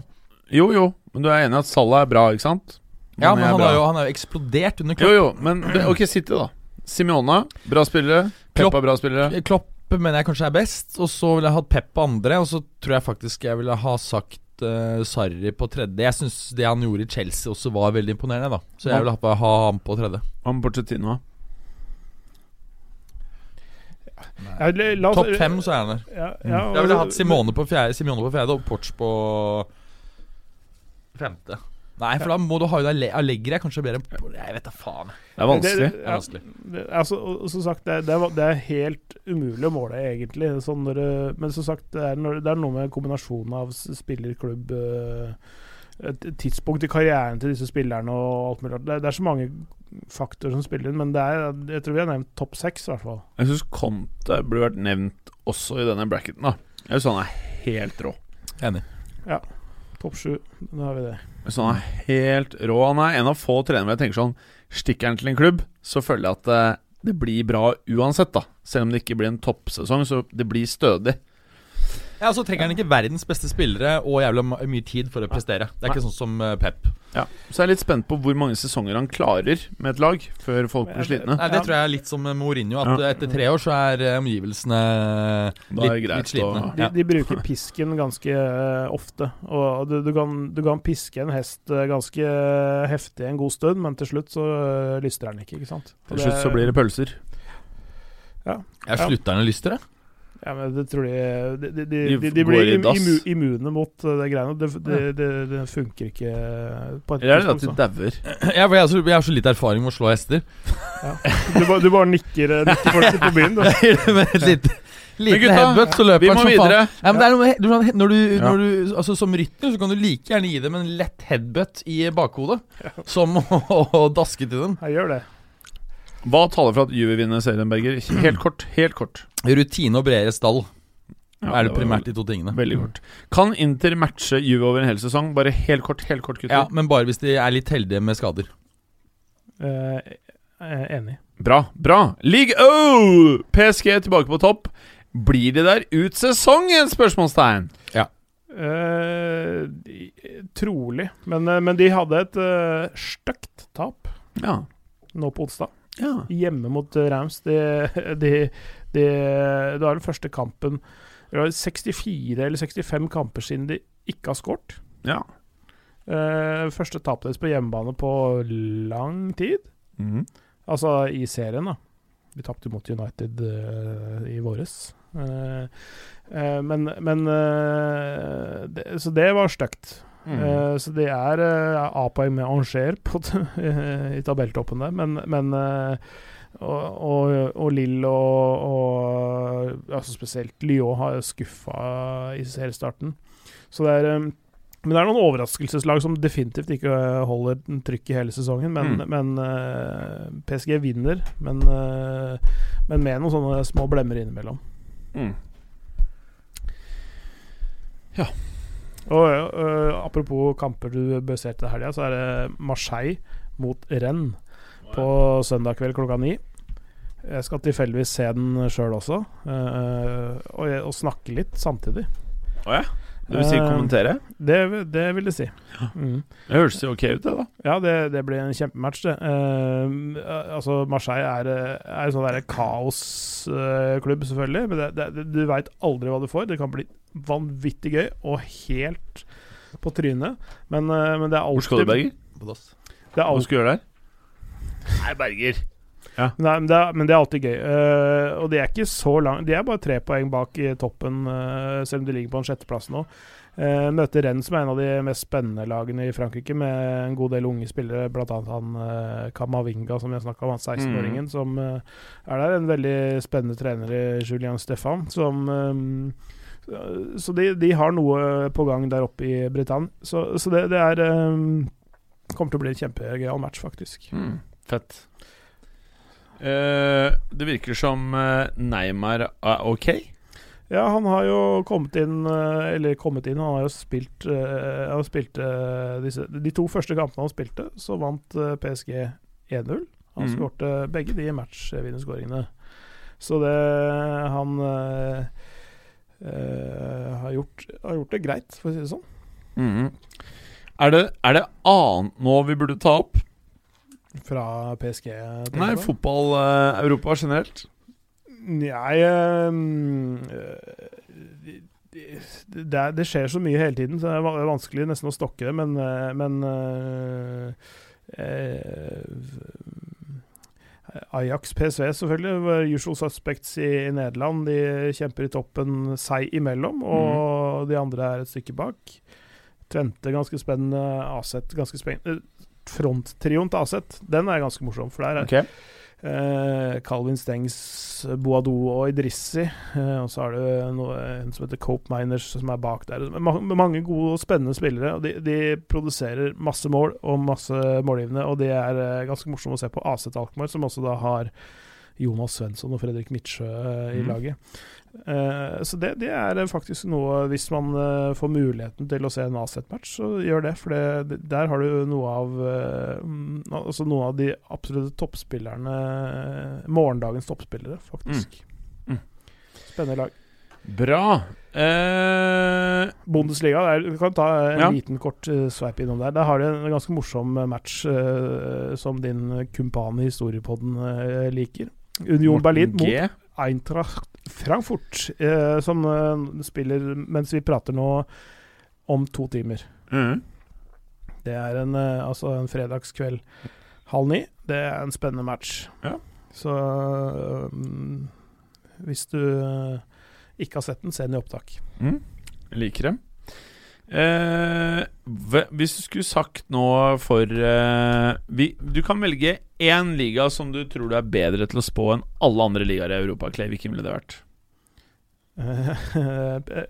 Jo, jo, men du er enig i at Salah er bra, ikke sant? Ja, men er han har jo, han har jo eksplodert under Jo, Klopp. jo, men ok, City, da. Simione, bra spillere. Klopp- Peppa, bra spillere. Klopp mener jeg kanskje er best, og så ville jeg hatt Pep på andre, og så tror jeg faktisk jeg ville ha sagt uh, Sarri på tredje. Jeg syns det han gjorde i Chelsea også var veldig imponerende, da. Så jeg vil ha, ha ham på tredje. Han Porcetino. Ja, Topp fem, så er han der. Ja, ja, Jeg ville hatt Simone på fjerde, Simone på fjerde og Porch på femte. Nei, for da må du ha jo Alle- Allegri kanskje bedre enn Jeg vet da faen. Det er vanskelig. Det er vanskelig. Det, altså, som sagt, det, er- det, er, det er helt umulig å måle, egentlig. Sånn når, men som sagt, det er, når, det er noe med kombinasjonen av s- spiller, klubb eh, et tidspunkt i karrieren til disse spillerne og alt mulig. Det, det er så mange faktorer som spiller inn, men det er, jeg tror vi har nevnt topp seks, i hvert fall. Jeg syns Conte burde vært nevnt også i denne bracketen. da Jeg syns han er helt rå. Enig. Topp sju, da har vi det. Synes han er helt rå. Han er en av få trenere hvor jeg tenker sånn Stikker han til en klubb, så føler jeg at eh, det blir bra uansett, da. Selv om det ikke blir en toppsesong, så det blir stødig. Ja, Så trenger han ikke verdens beste spillere og jævla mye tid for å prestere. Det er ikke sånn som eh, Pep. Ja. Så jeg er litt spent på hvor mange sesonger han klarer med et lag før folk blir slitne. Nei, Det tror jeg er litt som Mourinho, at Ja. etter tre år så er eh, omgivelsene litt, er litt, greit litt slitne. De, Ja. de bruker pisken ganske eh, ofte. Og du, du, kan, du kan piske en hest eh, ganske heftig en god stund, men til slutt så lyster den ikke, ikke sant? For Til slutt så blir det pølser. Jeg slutter å lyste det? Ja, men det tror de De, de, de, De blir im, immu, immune mot uh, det greiene. Det, det, det, det funker ikke på et Eller er det at tidspunkt. de dauer? Jeg, har så, jeg har så litt erfaring med å slå hester. Du, bare- du bare nikker, eh, nikker folk på byen, du. (laughs) Med et lite, liten gutta, headbutt, så løper Vi han som faen. videre. Ja, men det er noe med, du, når du, når du, altså Som rytter så kan du like gjerne gi dem en lett headbutt i bakhodet, som å, å daske til dem. Jeg gjør det. Hva taler for at Juve vinner serien, Berger? Helt kort. Helt kort. Rutine og bredere stall Ja, er det primært de to tingene. Veldig kort. Kan Inter matche Juve over en hel sesong? Bare helt kort, helt kort, gutter. Ja, Men bare hvis de er litt heldige med skader. Eh, er enig. Bra. bra League O! PSG tilbake på topp. Blir de der ut sesongen? Spørsmålstegn. Eh, de- trolig. Men, eh, men de hadde et uh, stygt tap Ja. nå på onsdag. Ja. Hjemme mot eh, Rams. Det, det, det, det var den første kampen Det var 64 eller 65 kamper siden de ikke har skåret. ja. Uh, første tapet deres på hjemmebane på lang tid. Mm. Altså i serien, da. Vi tapte mot United uh, i våres. Uh, men men det, Så det var stygt. Mhm. Eh, så det er uh, A-poeng med Angers (laughs) i tabelltoppen der, men, men uh, og, og, og Lill og, og altså spesielt Lyon har skuffa i seriestarten. Så det er men det er noen overraskelseslag som definitivt ikke holder trykk i hele sesongen. Men, Mm. men uh, PSG vinner, men, uh, men med noen sånne små blemmer innimellom. Mm. Og uh, Apropos kamper du bør se til helga, så er det Marseille mot Rennes på søndag kveld klokka ni. Jeg skal tilfeldigvis se den sjøl også, uh, og, og snakke litt samtidig. Å ja? Det vil si kommentere? kommentere? Det, det vil det si. Mm. Det høres jo ok ut, det, da. Ja, det, det blir en kjempematch, det. Uh, altså, Marseille er, er en sånn derre kaosklubb, selvfølgelig. Men det, det, du veit aldri hva du får. Det kan bli vanvittig gøy og helt på trynet. Men, eh, men det er alltid Hvor skal du, Berger? På dass. Hva skal du gjøre der? Nei, Berger. Nei, men, det er, men det er alltid gøy. Uh, og de er ikke så lang De er bare tre poeng bak i toppen, uh, selv om de ligger på en sjetteplass nå. Uh, møter Rennes, som er en av de mest spennende lagene i Frankrike, med en god del unge spillere, bl.a. han uh, Kamavinga, som har snakka om, han 16-åringen, som eh, er der. En veldig spennende trener i Julien Stefan, som Så de, de har noe på gang der oppe i Britannia. Så, så det, det er um, Kommer til å bli en kjempegøyal match, faktisk. Mm, fett. Eh, det virker som eh, Neymar er ok. Ja, han har jo kommet inn eh, Eller kommet inn, han har jo spilt, han har spilt disse, De to første kampene han spilte, så vant PSG 1-0. Han mm. skårte begge de matchvinnerskåringene. Så det Han har, gjort, har gjort det greit, for å si det sånn. Mm. Er, det, er det annet nå vi burde ta opp? Fra PSG. Nei, fotball-Europa generelt. Nei øh, det, det, er- det skjer så mye hele tiden, så det er vanskelig nesten å stokke det, men, øh, men øh, eh, Ajax PSV, selvfølgelig. Usual suspects i, i Nederland. De kjemper i toppen seg imellom, og de andre er et stykke bak. Tvente ganske spennende. Aset ganske spennende. Fronttrioen til Aset, den er ganske morsom, for der er okay. Eh, Calvin Stengs, Boadou og Idrissi. Eh, og så har du noe, en som heter Cope Miners, som er bak der. Ma mange gode og spennende spillere. Og de, de produserer masse mål og masse målgivende, og det er eh, ganske morsomt å se på Aset Alkmaar, som også da har Jonas Svensson og Fredrik Midtsjø eh, i mm. laget. Uh, så det, det er eh, faktisk noe Hvis man uh, får muligheten til å se en Aset-match, så gjør det. For det, der har du noe av mm, Altså noen av de absolutte toppspillerne Morgendagens toppspillere, faktisk. Mm. Spennende lag. Bra. Eh, Bundesliga, der, vi kan ta en Ja. liten kort uh, sveip innom der. Der har du en ganske morsom match uh, som din kumpan i historiepodden uh, liker. Union Berlin mot G. Eintracht Frankfurt, eh, som eh, spiller mens vi prater nå om to timer. Mm. Det er en, eh, altså en fredagskveld halv ni. Det er en spennende match. Ja. Så mm, hvis du eh, ikke har sett den, se den i opptak. Mm. Jeg liker det. Eh, hvis du skulle sagt noe for eh, vi, Du kan velge én liga som du tror du er bedre til å spå enn alle andre ligaer i Europa. Clay, hvilken ville det vært? Eh,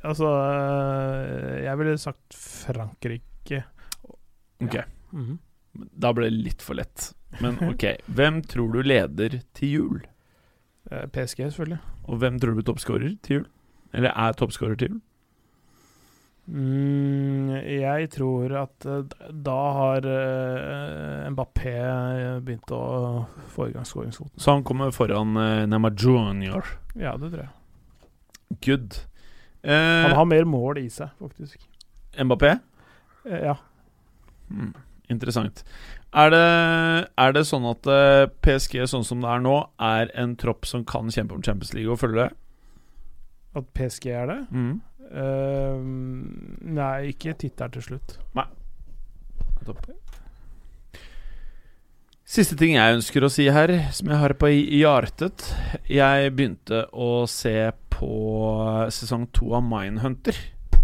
(laughs) altså eh, Jeg ville sagt Frankrike. Ok, Mhm. Da ble det litt for lett. Men ok, (laughs) hvem tror du leder til jul? Eh, PSG, selvfølgelig. Og hvem tror du blir toppskårer til jul? Eller er toppskårer til jul? Mm, jeg tror at eh, da har uh, Mbappé begynt å få i gang skåringskvoten. Så han kommer foran uh, Neymar Junior. Ja, det tror jeg. Good. Han Eh, har mer mål i seg, faktisk. Mbappé? Eh, ja. Hmm, interessant. Er det, er det sånn at eh, PSG, sånn som det er nå, er en tropp som kan kjempe om Champions League og følge det? At PSG er det? Mm. Eh, nei, ikke tittel til slutt. Topp. Siste ting jeg ønsker å si her, som jeg har på hjertet. Jeg begynte å se på sesong to av Mindhunter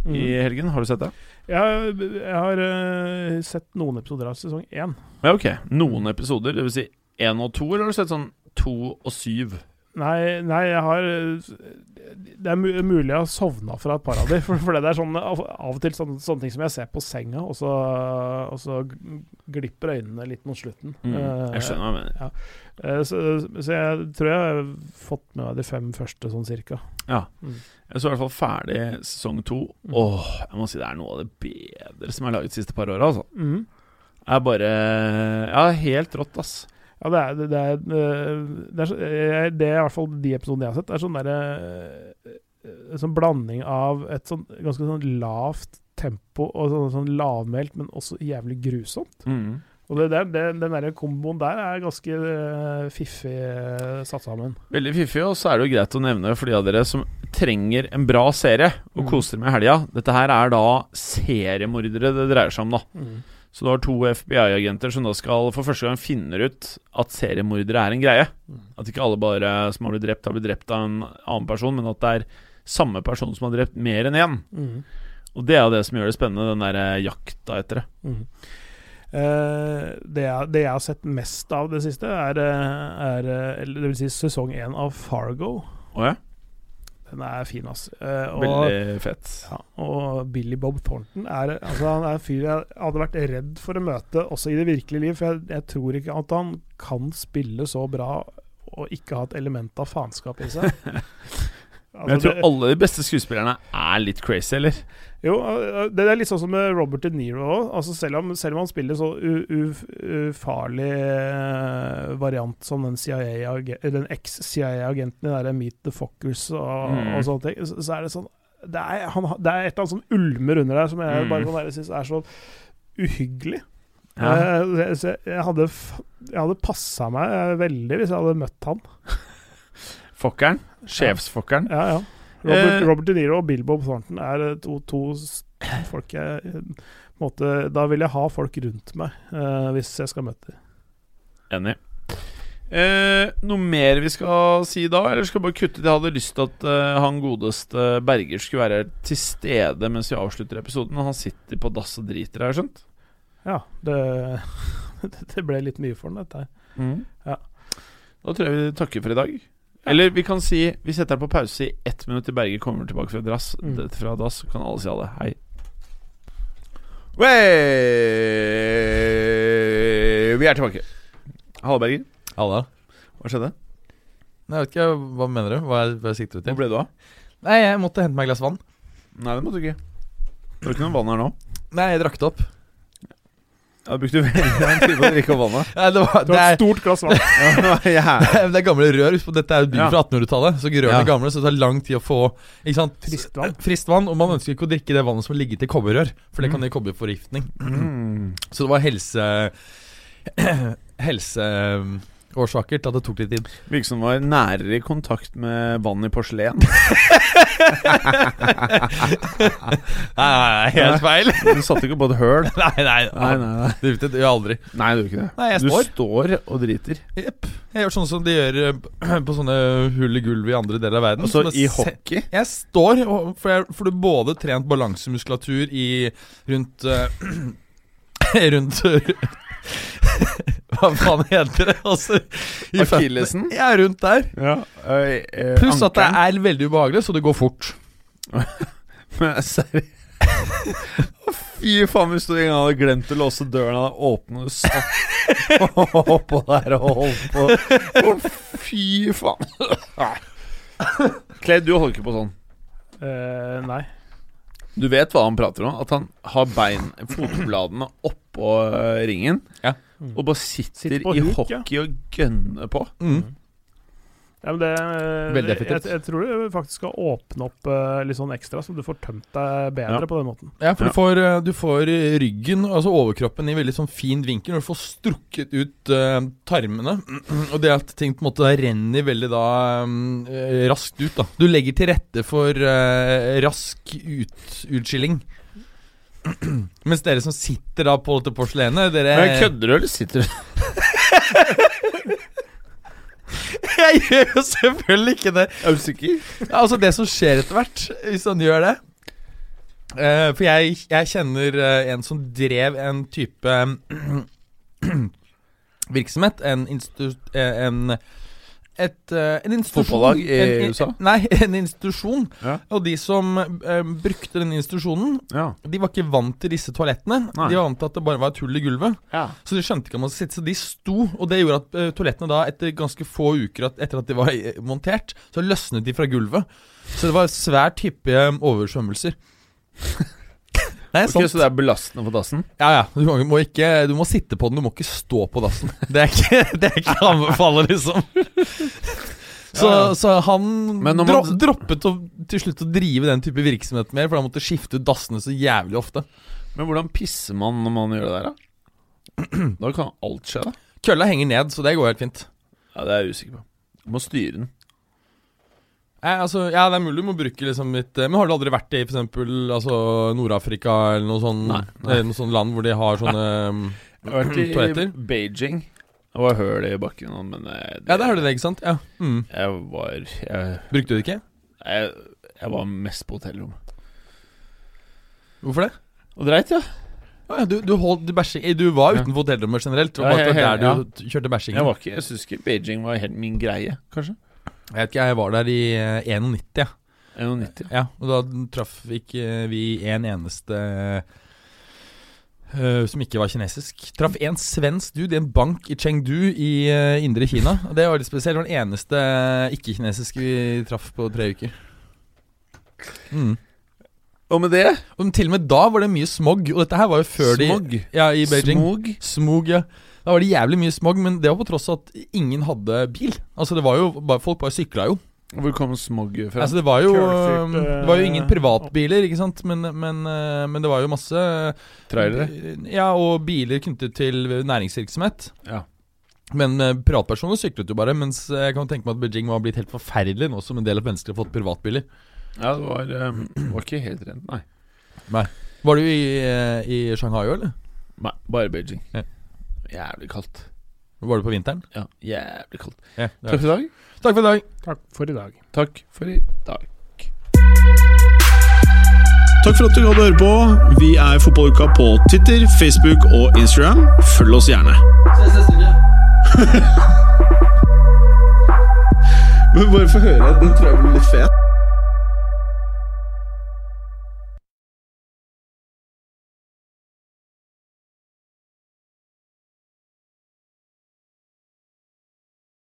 Mm. i helgen. Har du sett det? Jeg, jeg har uh, sett noen episoder av sesong én. Ja, ok. Noen episoder, dvs. Si én og to, eller har du sett sånn to og syv? Nei, nei, jeg har Det er mulig jeg har sovna fra et par av dem. (laughs) For, for det er sånn, av, og til sånne, sånne ting som jeg ser på senga, og så, og så glipper øynene litt mot slutten. Mm, Eh, jeg skjønner hva mener. eh, så, så jeg tror jeg har fått med meg de fem første, sånn cirka. Ja. Mm. Jeg så i hvert fall ferdig sesong to. Mm. Åh, jeg må si det er noe av det bedre som er laget de siste par åra, altså. Mhm. Det er bare Ja, helt rått, ass. Ja, det er, det, er, det, er, det er i hvert fall de episodene jeg har sett. Det er sånn derre En sånn blanding av et sånn ganske sånn lavt tempo og sånn, sånn lavmælt, men også jævlig grusomt. Mm. Og det der, det, den der komboen der er ganske uh, fiffig uh, satt sammen. Veldig fiffig, og så er det jo greit å nevne for de av dere som trenger en bra serie og Mm. koser med helga. Dette her er da seriemordere det dreier seg om, da. Så du har to FBI-agenter som da skal for første gang finner ut at seriemordere er en greie. Mm. At ikke alle bare som har blitt drept, har blitt drept av en annen person, men at det er samme person som har drept mer enn én. Mm. Og det er jo det som gjør det spennende, den der eh, jakta etter det. Mm. Eh, det, jeg, det jeg har sett mest av det siste, er, eh, er eh, eller det vil si sesong én av Fargo. Oh, ja? Den er fin, ass. Eh, og, Veldig fett. Ja, og Billy Bob Thornton er, altså han er en fyr jeg hadde vært redd for å møte også i det virkelige liv. For jeg, jeg tror ikke at han kan spille så bra og ikke ha et element av faenskap i seg. (laughs) Men jeg tror alle de beste skuespillerne er litt crazy, eller? Jo, eh, det er litt sånn som med Robert De Niro òg. Altså selv, selv om han spiller så ufarlig eh, variant som den, den eks-CIA-agenten i der Meet the Fockers og, Mm. og sånne ting, så, så er det sånn det er, han, det er et eller annet som ulmer under der, som jeg Mm. bare der, synes er så uhyggelig. Ja. Jeg, så jeg hadde, jeg hadde passa meg eh, veldig hvis jeg hadde møtt han. Fokkeren. Sjefsfokkeren. Ja, ja. Robert, Eh. Robert De Niro og Bilbo Thornton er eh, to, to folk jeg eh, måte, Da vil jeg ha folk rundt meg eh, hvis jeg skal møte dem. Enig. Eh, noe mer vi skal si da, eller skal vi bare kutte? Jeg hadde lyst til at eh, han godeste Berger skulle være til stede mens vi avslutter episoden. Han sitter på dass og driter, har jeg skjønt. Ja, det, (laughs) det ble litt mye for den, dette her. Ja. Da tror jeg vi takker for i dag. Eller vi kan si Vi setter den på pause i ett minutt til Berger kommer tilbake fra, dass, Mm. fra dass. Så kan alle si ha det. Hei. Wey! Vi er tilbake. Halla, Berger. Halla. Hva skjedde? Nei, jeg vet ikke, Hva mener du? Hva er, hva er sikter du Hvor til? ble du av? Nei, jeg måtte hente meg et glass vann. Nei, det måtte du ikke. Det var ikke noe vann her nå. Nei, jeg drakk det opp. Ja, du brukte veldig lang tid på å drikke opp vannet. (laughs) Ja, det, var, Det det, var er, et stort glass vann. Ja, det det er gamle rør. Dette er et bygd Ja. fra 1800-tallet. Så rørene Ja. er gamle, så det tar lang tid å få ikke sant? Friskt vann. Frist vann. Og man ønsker ikke å drikke det vannet som har ligget i kobberrør, for det kan Mm. gi kobberforgiftning. Mm. Så det var helse... (clears throat) helse Helseårsaker til at det tok litt tid. Virker som var nærere i kontakt med vann i porselen. (laughs) Nei, nei, helt feil. Du satte ikke på et høl. (laughs) nei, nei, Nei, nei, nei. Du vet jeg, det gjør jeg aldri. Nei, du gjør ikke det. Nei, jeg Du står. står og driter. Jepp. Jeg gjør sånn som de gjør eh, på sånne hull i gulvet i andre deler av verden. Altså i se- hockey. Jeg står, for, jeg, for du både trent balansemuskulatur i rundt uh, (clears throat) Rundt (laughs) Hva faen heter det? Altså, i. Akillesen? Ja, rundt der. Ja. eh, Pluss at det er veldig ubehagelig, så det går fort. (laughs) Seriøst? (laughs) Å, Fy faen, hvis du en gang hadde glemt å låse døren, hadde åpnet og satt oppå der og holdt på. oh, fy faen. Clay, du holder ikke på sånn. Uh, nei. Du vet hva han prater om? At han har bein, fotbladene oppå eh, ringen. Ja. Og bare sitter, Sitter på i huk, ja. hockey og gønner på. Mm. Ja, men det, Veldig effektivt. jeg tror du faktisk skal åpne opp eh, litt sånn ekstra, så du får tømt deg bedre Ja. på den måten. Ja, for Ja. Du, får, eh, du får ryggen, altså overkroppen, i veldig sånn fin vinkel. Når du får strukket ut uh, tarmene. (clears throat) Og det at ting på en måte renner veldig da um, raskt ut. da Du legger til rette for uh, rask ut, utskilling. (clears throat) Mens dere som sitter da på dette porselenet dere, Men Kødder du, eller sitter du? (laughs) Jeg gjør jo selvfølgelig ikke det. Er du sikker? Altså det som skjer etter hvert, hvis han gjør det eh, For jeg, jeg kjenner eh, en som drev en type (clears throat) virksomhet. En institu... eh, En et, eh, en institusjon Fotballag i en, en, USA? Nei, (laughs) en institusjon. Ja. Og de som eh, brukte den institusjonen, Ja. de var ikke vant til disse toalettene. Nei. De var vant til at det bare var et hull i gulvet. ja. Så de skjønte ikke om man skulle sitte, så de sto. Og det gjorde at eh, toalettene da, etter ganske få uker at, etter at de var eh, montert, så løsnet de fra gulvet. Så det var svært hyppige oversvømmelser. Nei, Ok, sant. Så det er belastende for dassen? Ja, ja. Du må, ikke, du må sitte på den, du må ikke stå på dassen. (laughs) Det er ikke det er ikke å anbefale, liksom. (laughs) Så, Ja, ja. så han man... dro, droppet å, til slutt å drive den type virksomhet mer, for han måtte skifte ut dassene så jævlig ofte. Men hvordan pisser man når man gjør det der, da? Da kan alt skje, da. Kølla henger ned, så det går helt fint. Ja, Det er jeg usikker på. Du må styre den. Nei, altså, ja, det er mulig du må bruke liksom litt eh, Men har du aldri vært i eksempel altså, Nord-Afrika eller noe sånt, Nei, nei. eh, Noe sånn land hvor de har sånne um, Jeg har vært i Toaletter? Beijing. Det var høl i bakken, men det, Ja, der har du det, ikke sant? Ja. Mm. Jeg var jeg, Brukte du det ikke? jeg, jeg var mest på hotellrommet. Hvorfor det? Og dreit, ja. Å ja, du, du, holdt, du, bæsjing, du var Ja. utenfor hotellrommet generelt. Det Ja, var ja, der du kjørte bæsjingen. Jeg var ikke Jeg syns ikke Beijing var helt min greie, kanskje. Jeg vet ikke, jeg var der i eh, 91, ja. 91. ja. Og da traff ikke vi en eneste uh, som ikke var kinesisk. Traff en svensk dude i en bank i Chengdu i uh, indre Kina. Og Det var litt spesielt. Det var den eneste ikke-kinesiske vi traff på tre uker. Mm. Og med det Og til og med da var det mye smog. Og dette her var jo før Smog. de Ja, i Beijing. Smog. Smog, ja. Da var det jævlig mye smog, men det var på tross av at ingen hadde bil. Altså det var jo bare, Folk bare sykla jo. Hvor kom smog fra? Altså Det var jo um, Det var jo ingen eh, privatbiler, ikke sant, men, men, eh, men det var jo masse Trailere? Ja, og biler knyttet til næringsvirksomhet. Ja. Men eh, privatpersoner syklet jo bare, mens jeg kan tenke meg at Beijing var blitt helt forferdelig nå som en del av mennesker har fått privatbiler. Ja, det var, eh, var ikke helt rent, nei. nei. Var du i, eh, i Shanghai òg, eller? Nei, bare Beijing. Ja. Jævlig kaldt. Var det på vinteren? Ja, jævlig kaldt. Ja. Takk for i dag. Takk for i dag. Takk for i dag. Takk for i dag. Takk for at du hadde høre på. Vi er Fotballuka på Twitter, Facebook og Instagram. Følg oss gjerne. Ses neste uke. (laughs) Men bare få høre. Den tror jeg blir litt fet.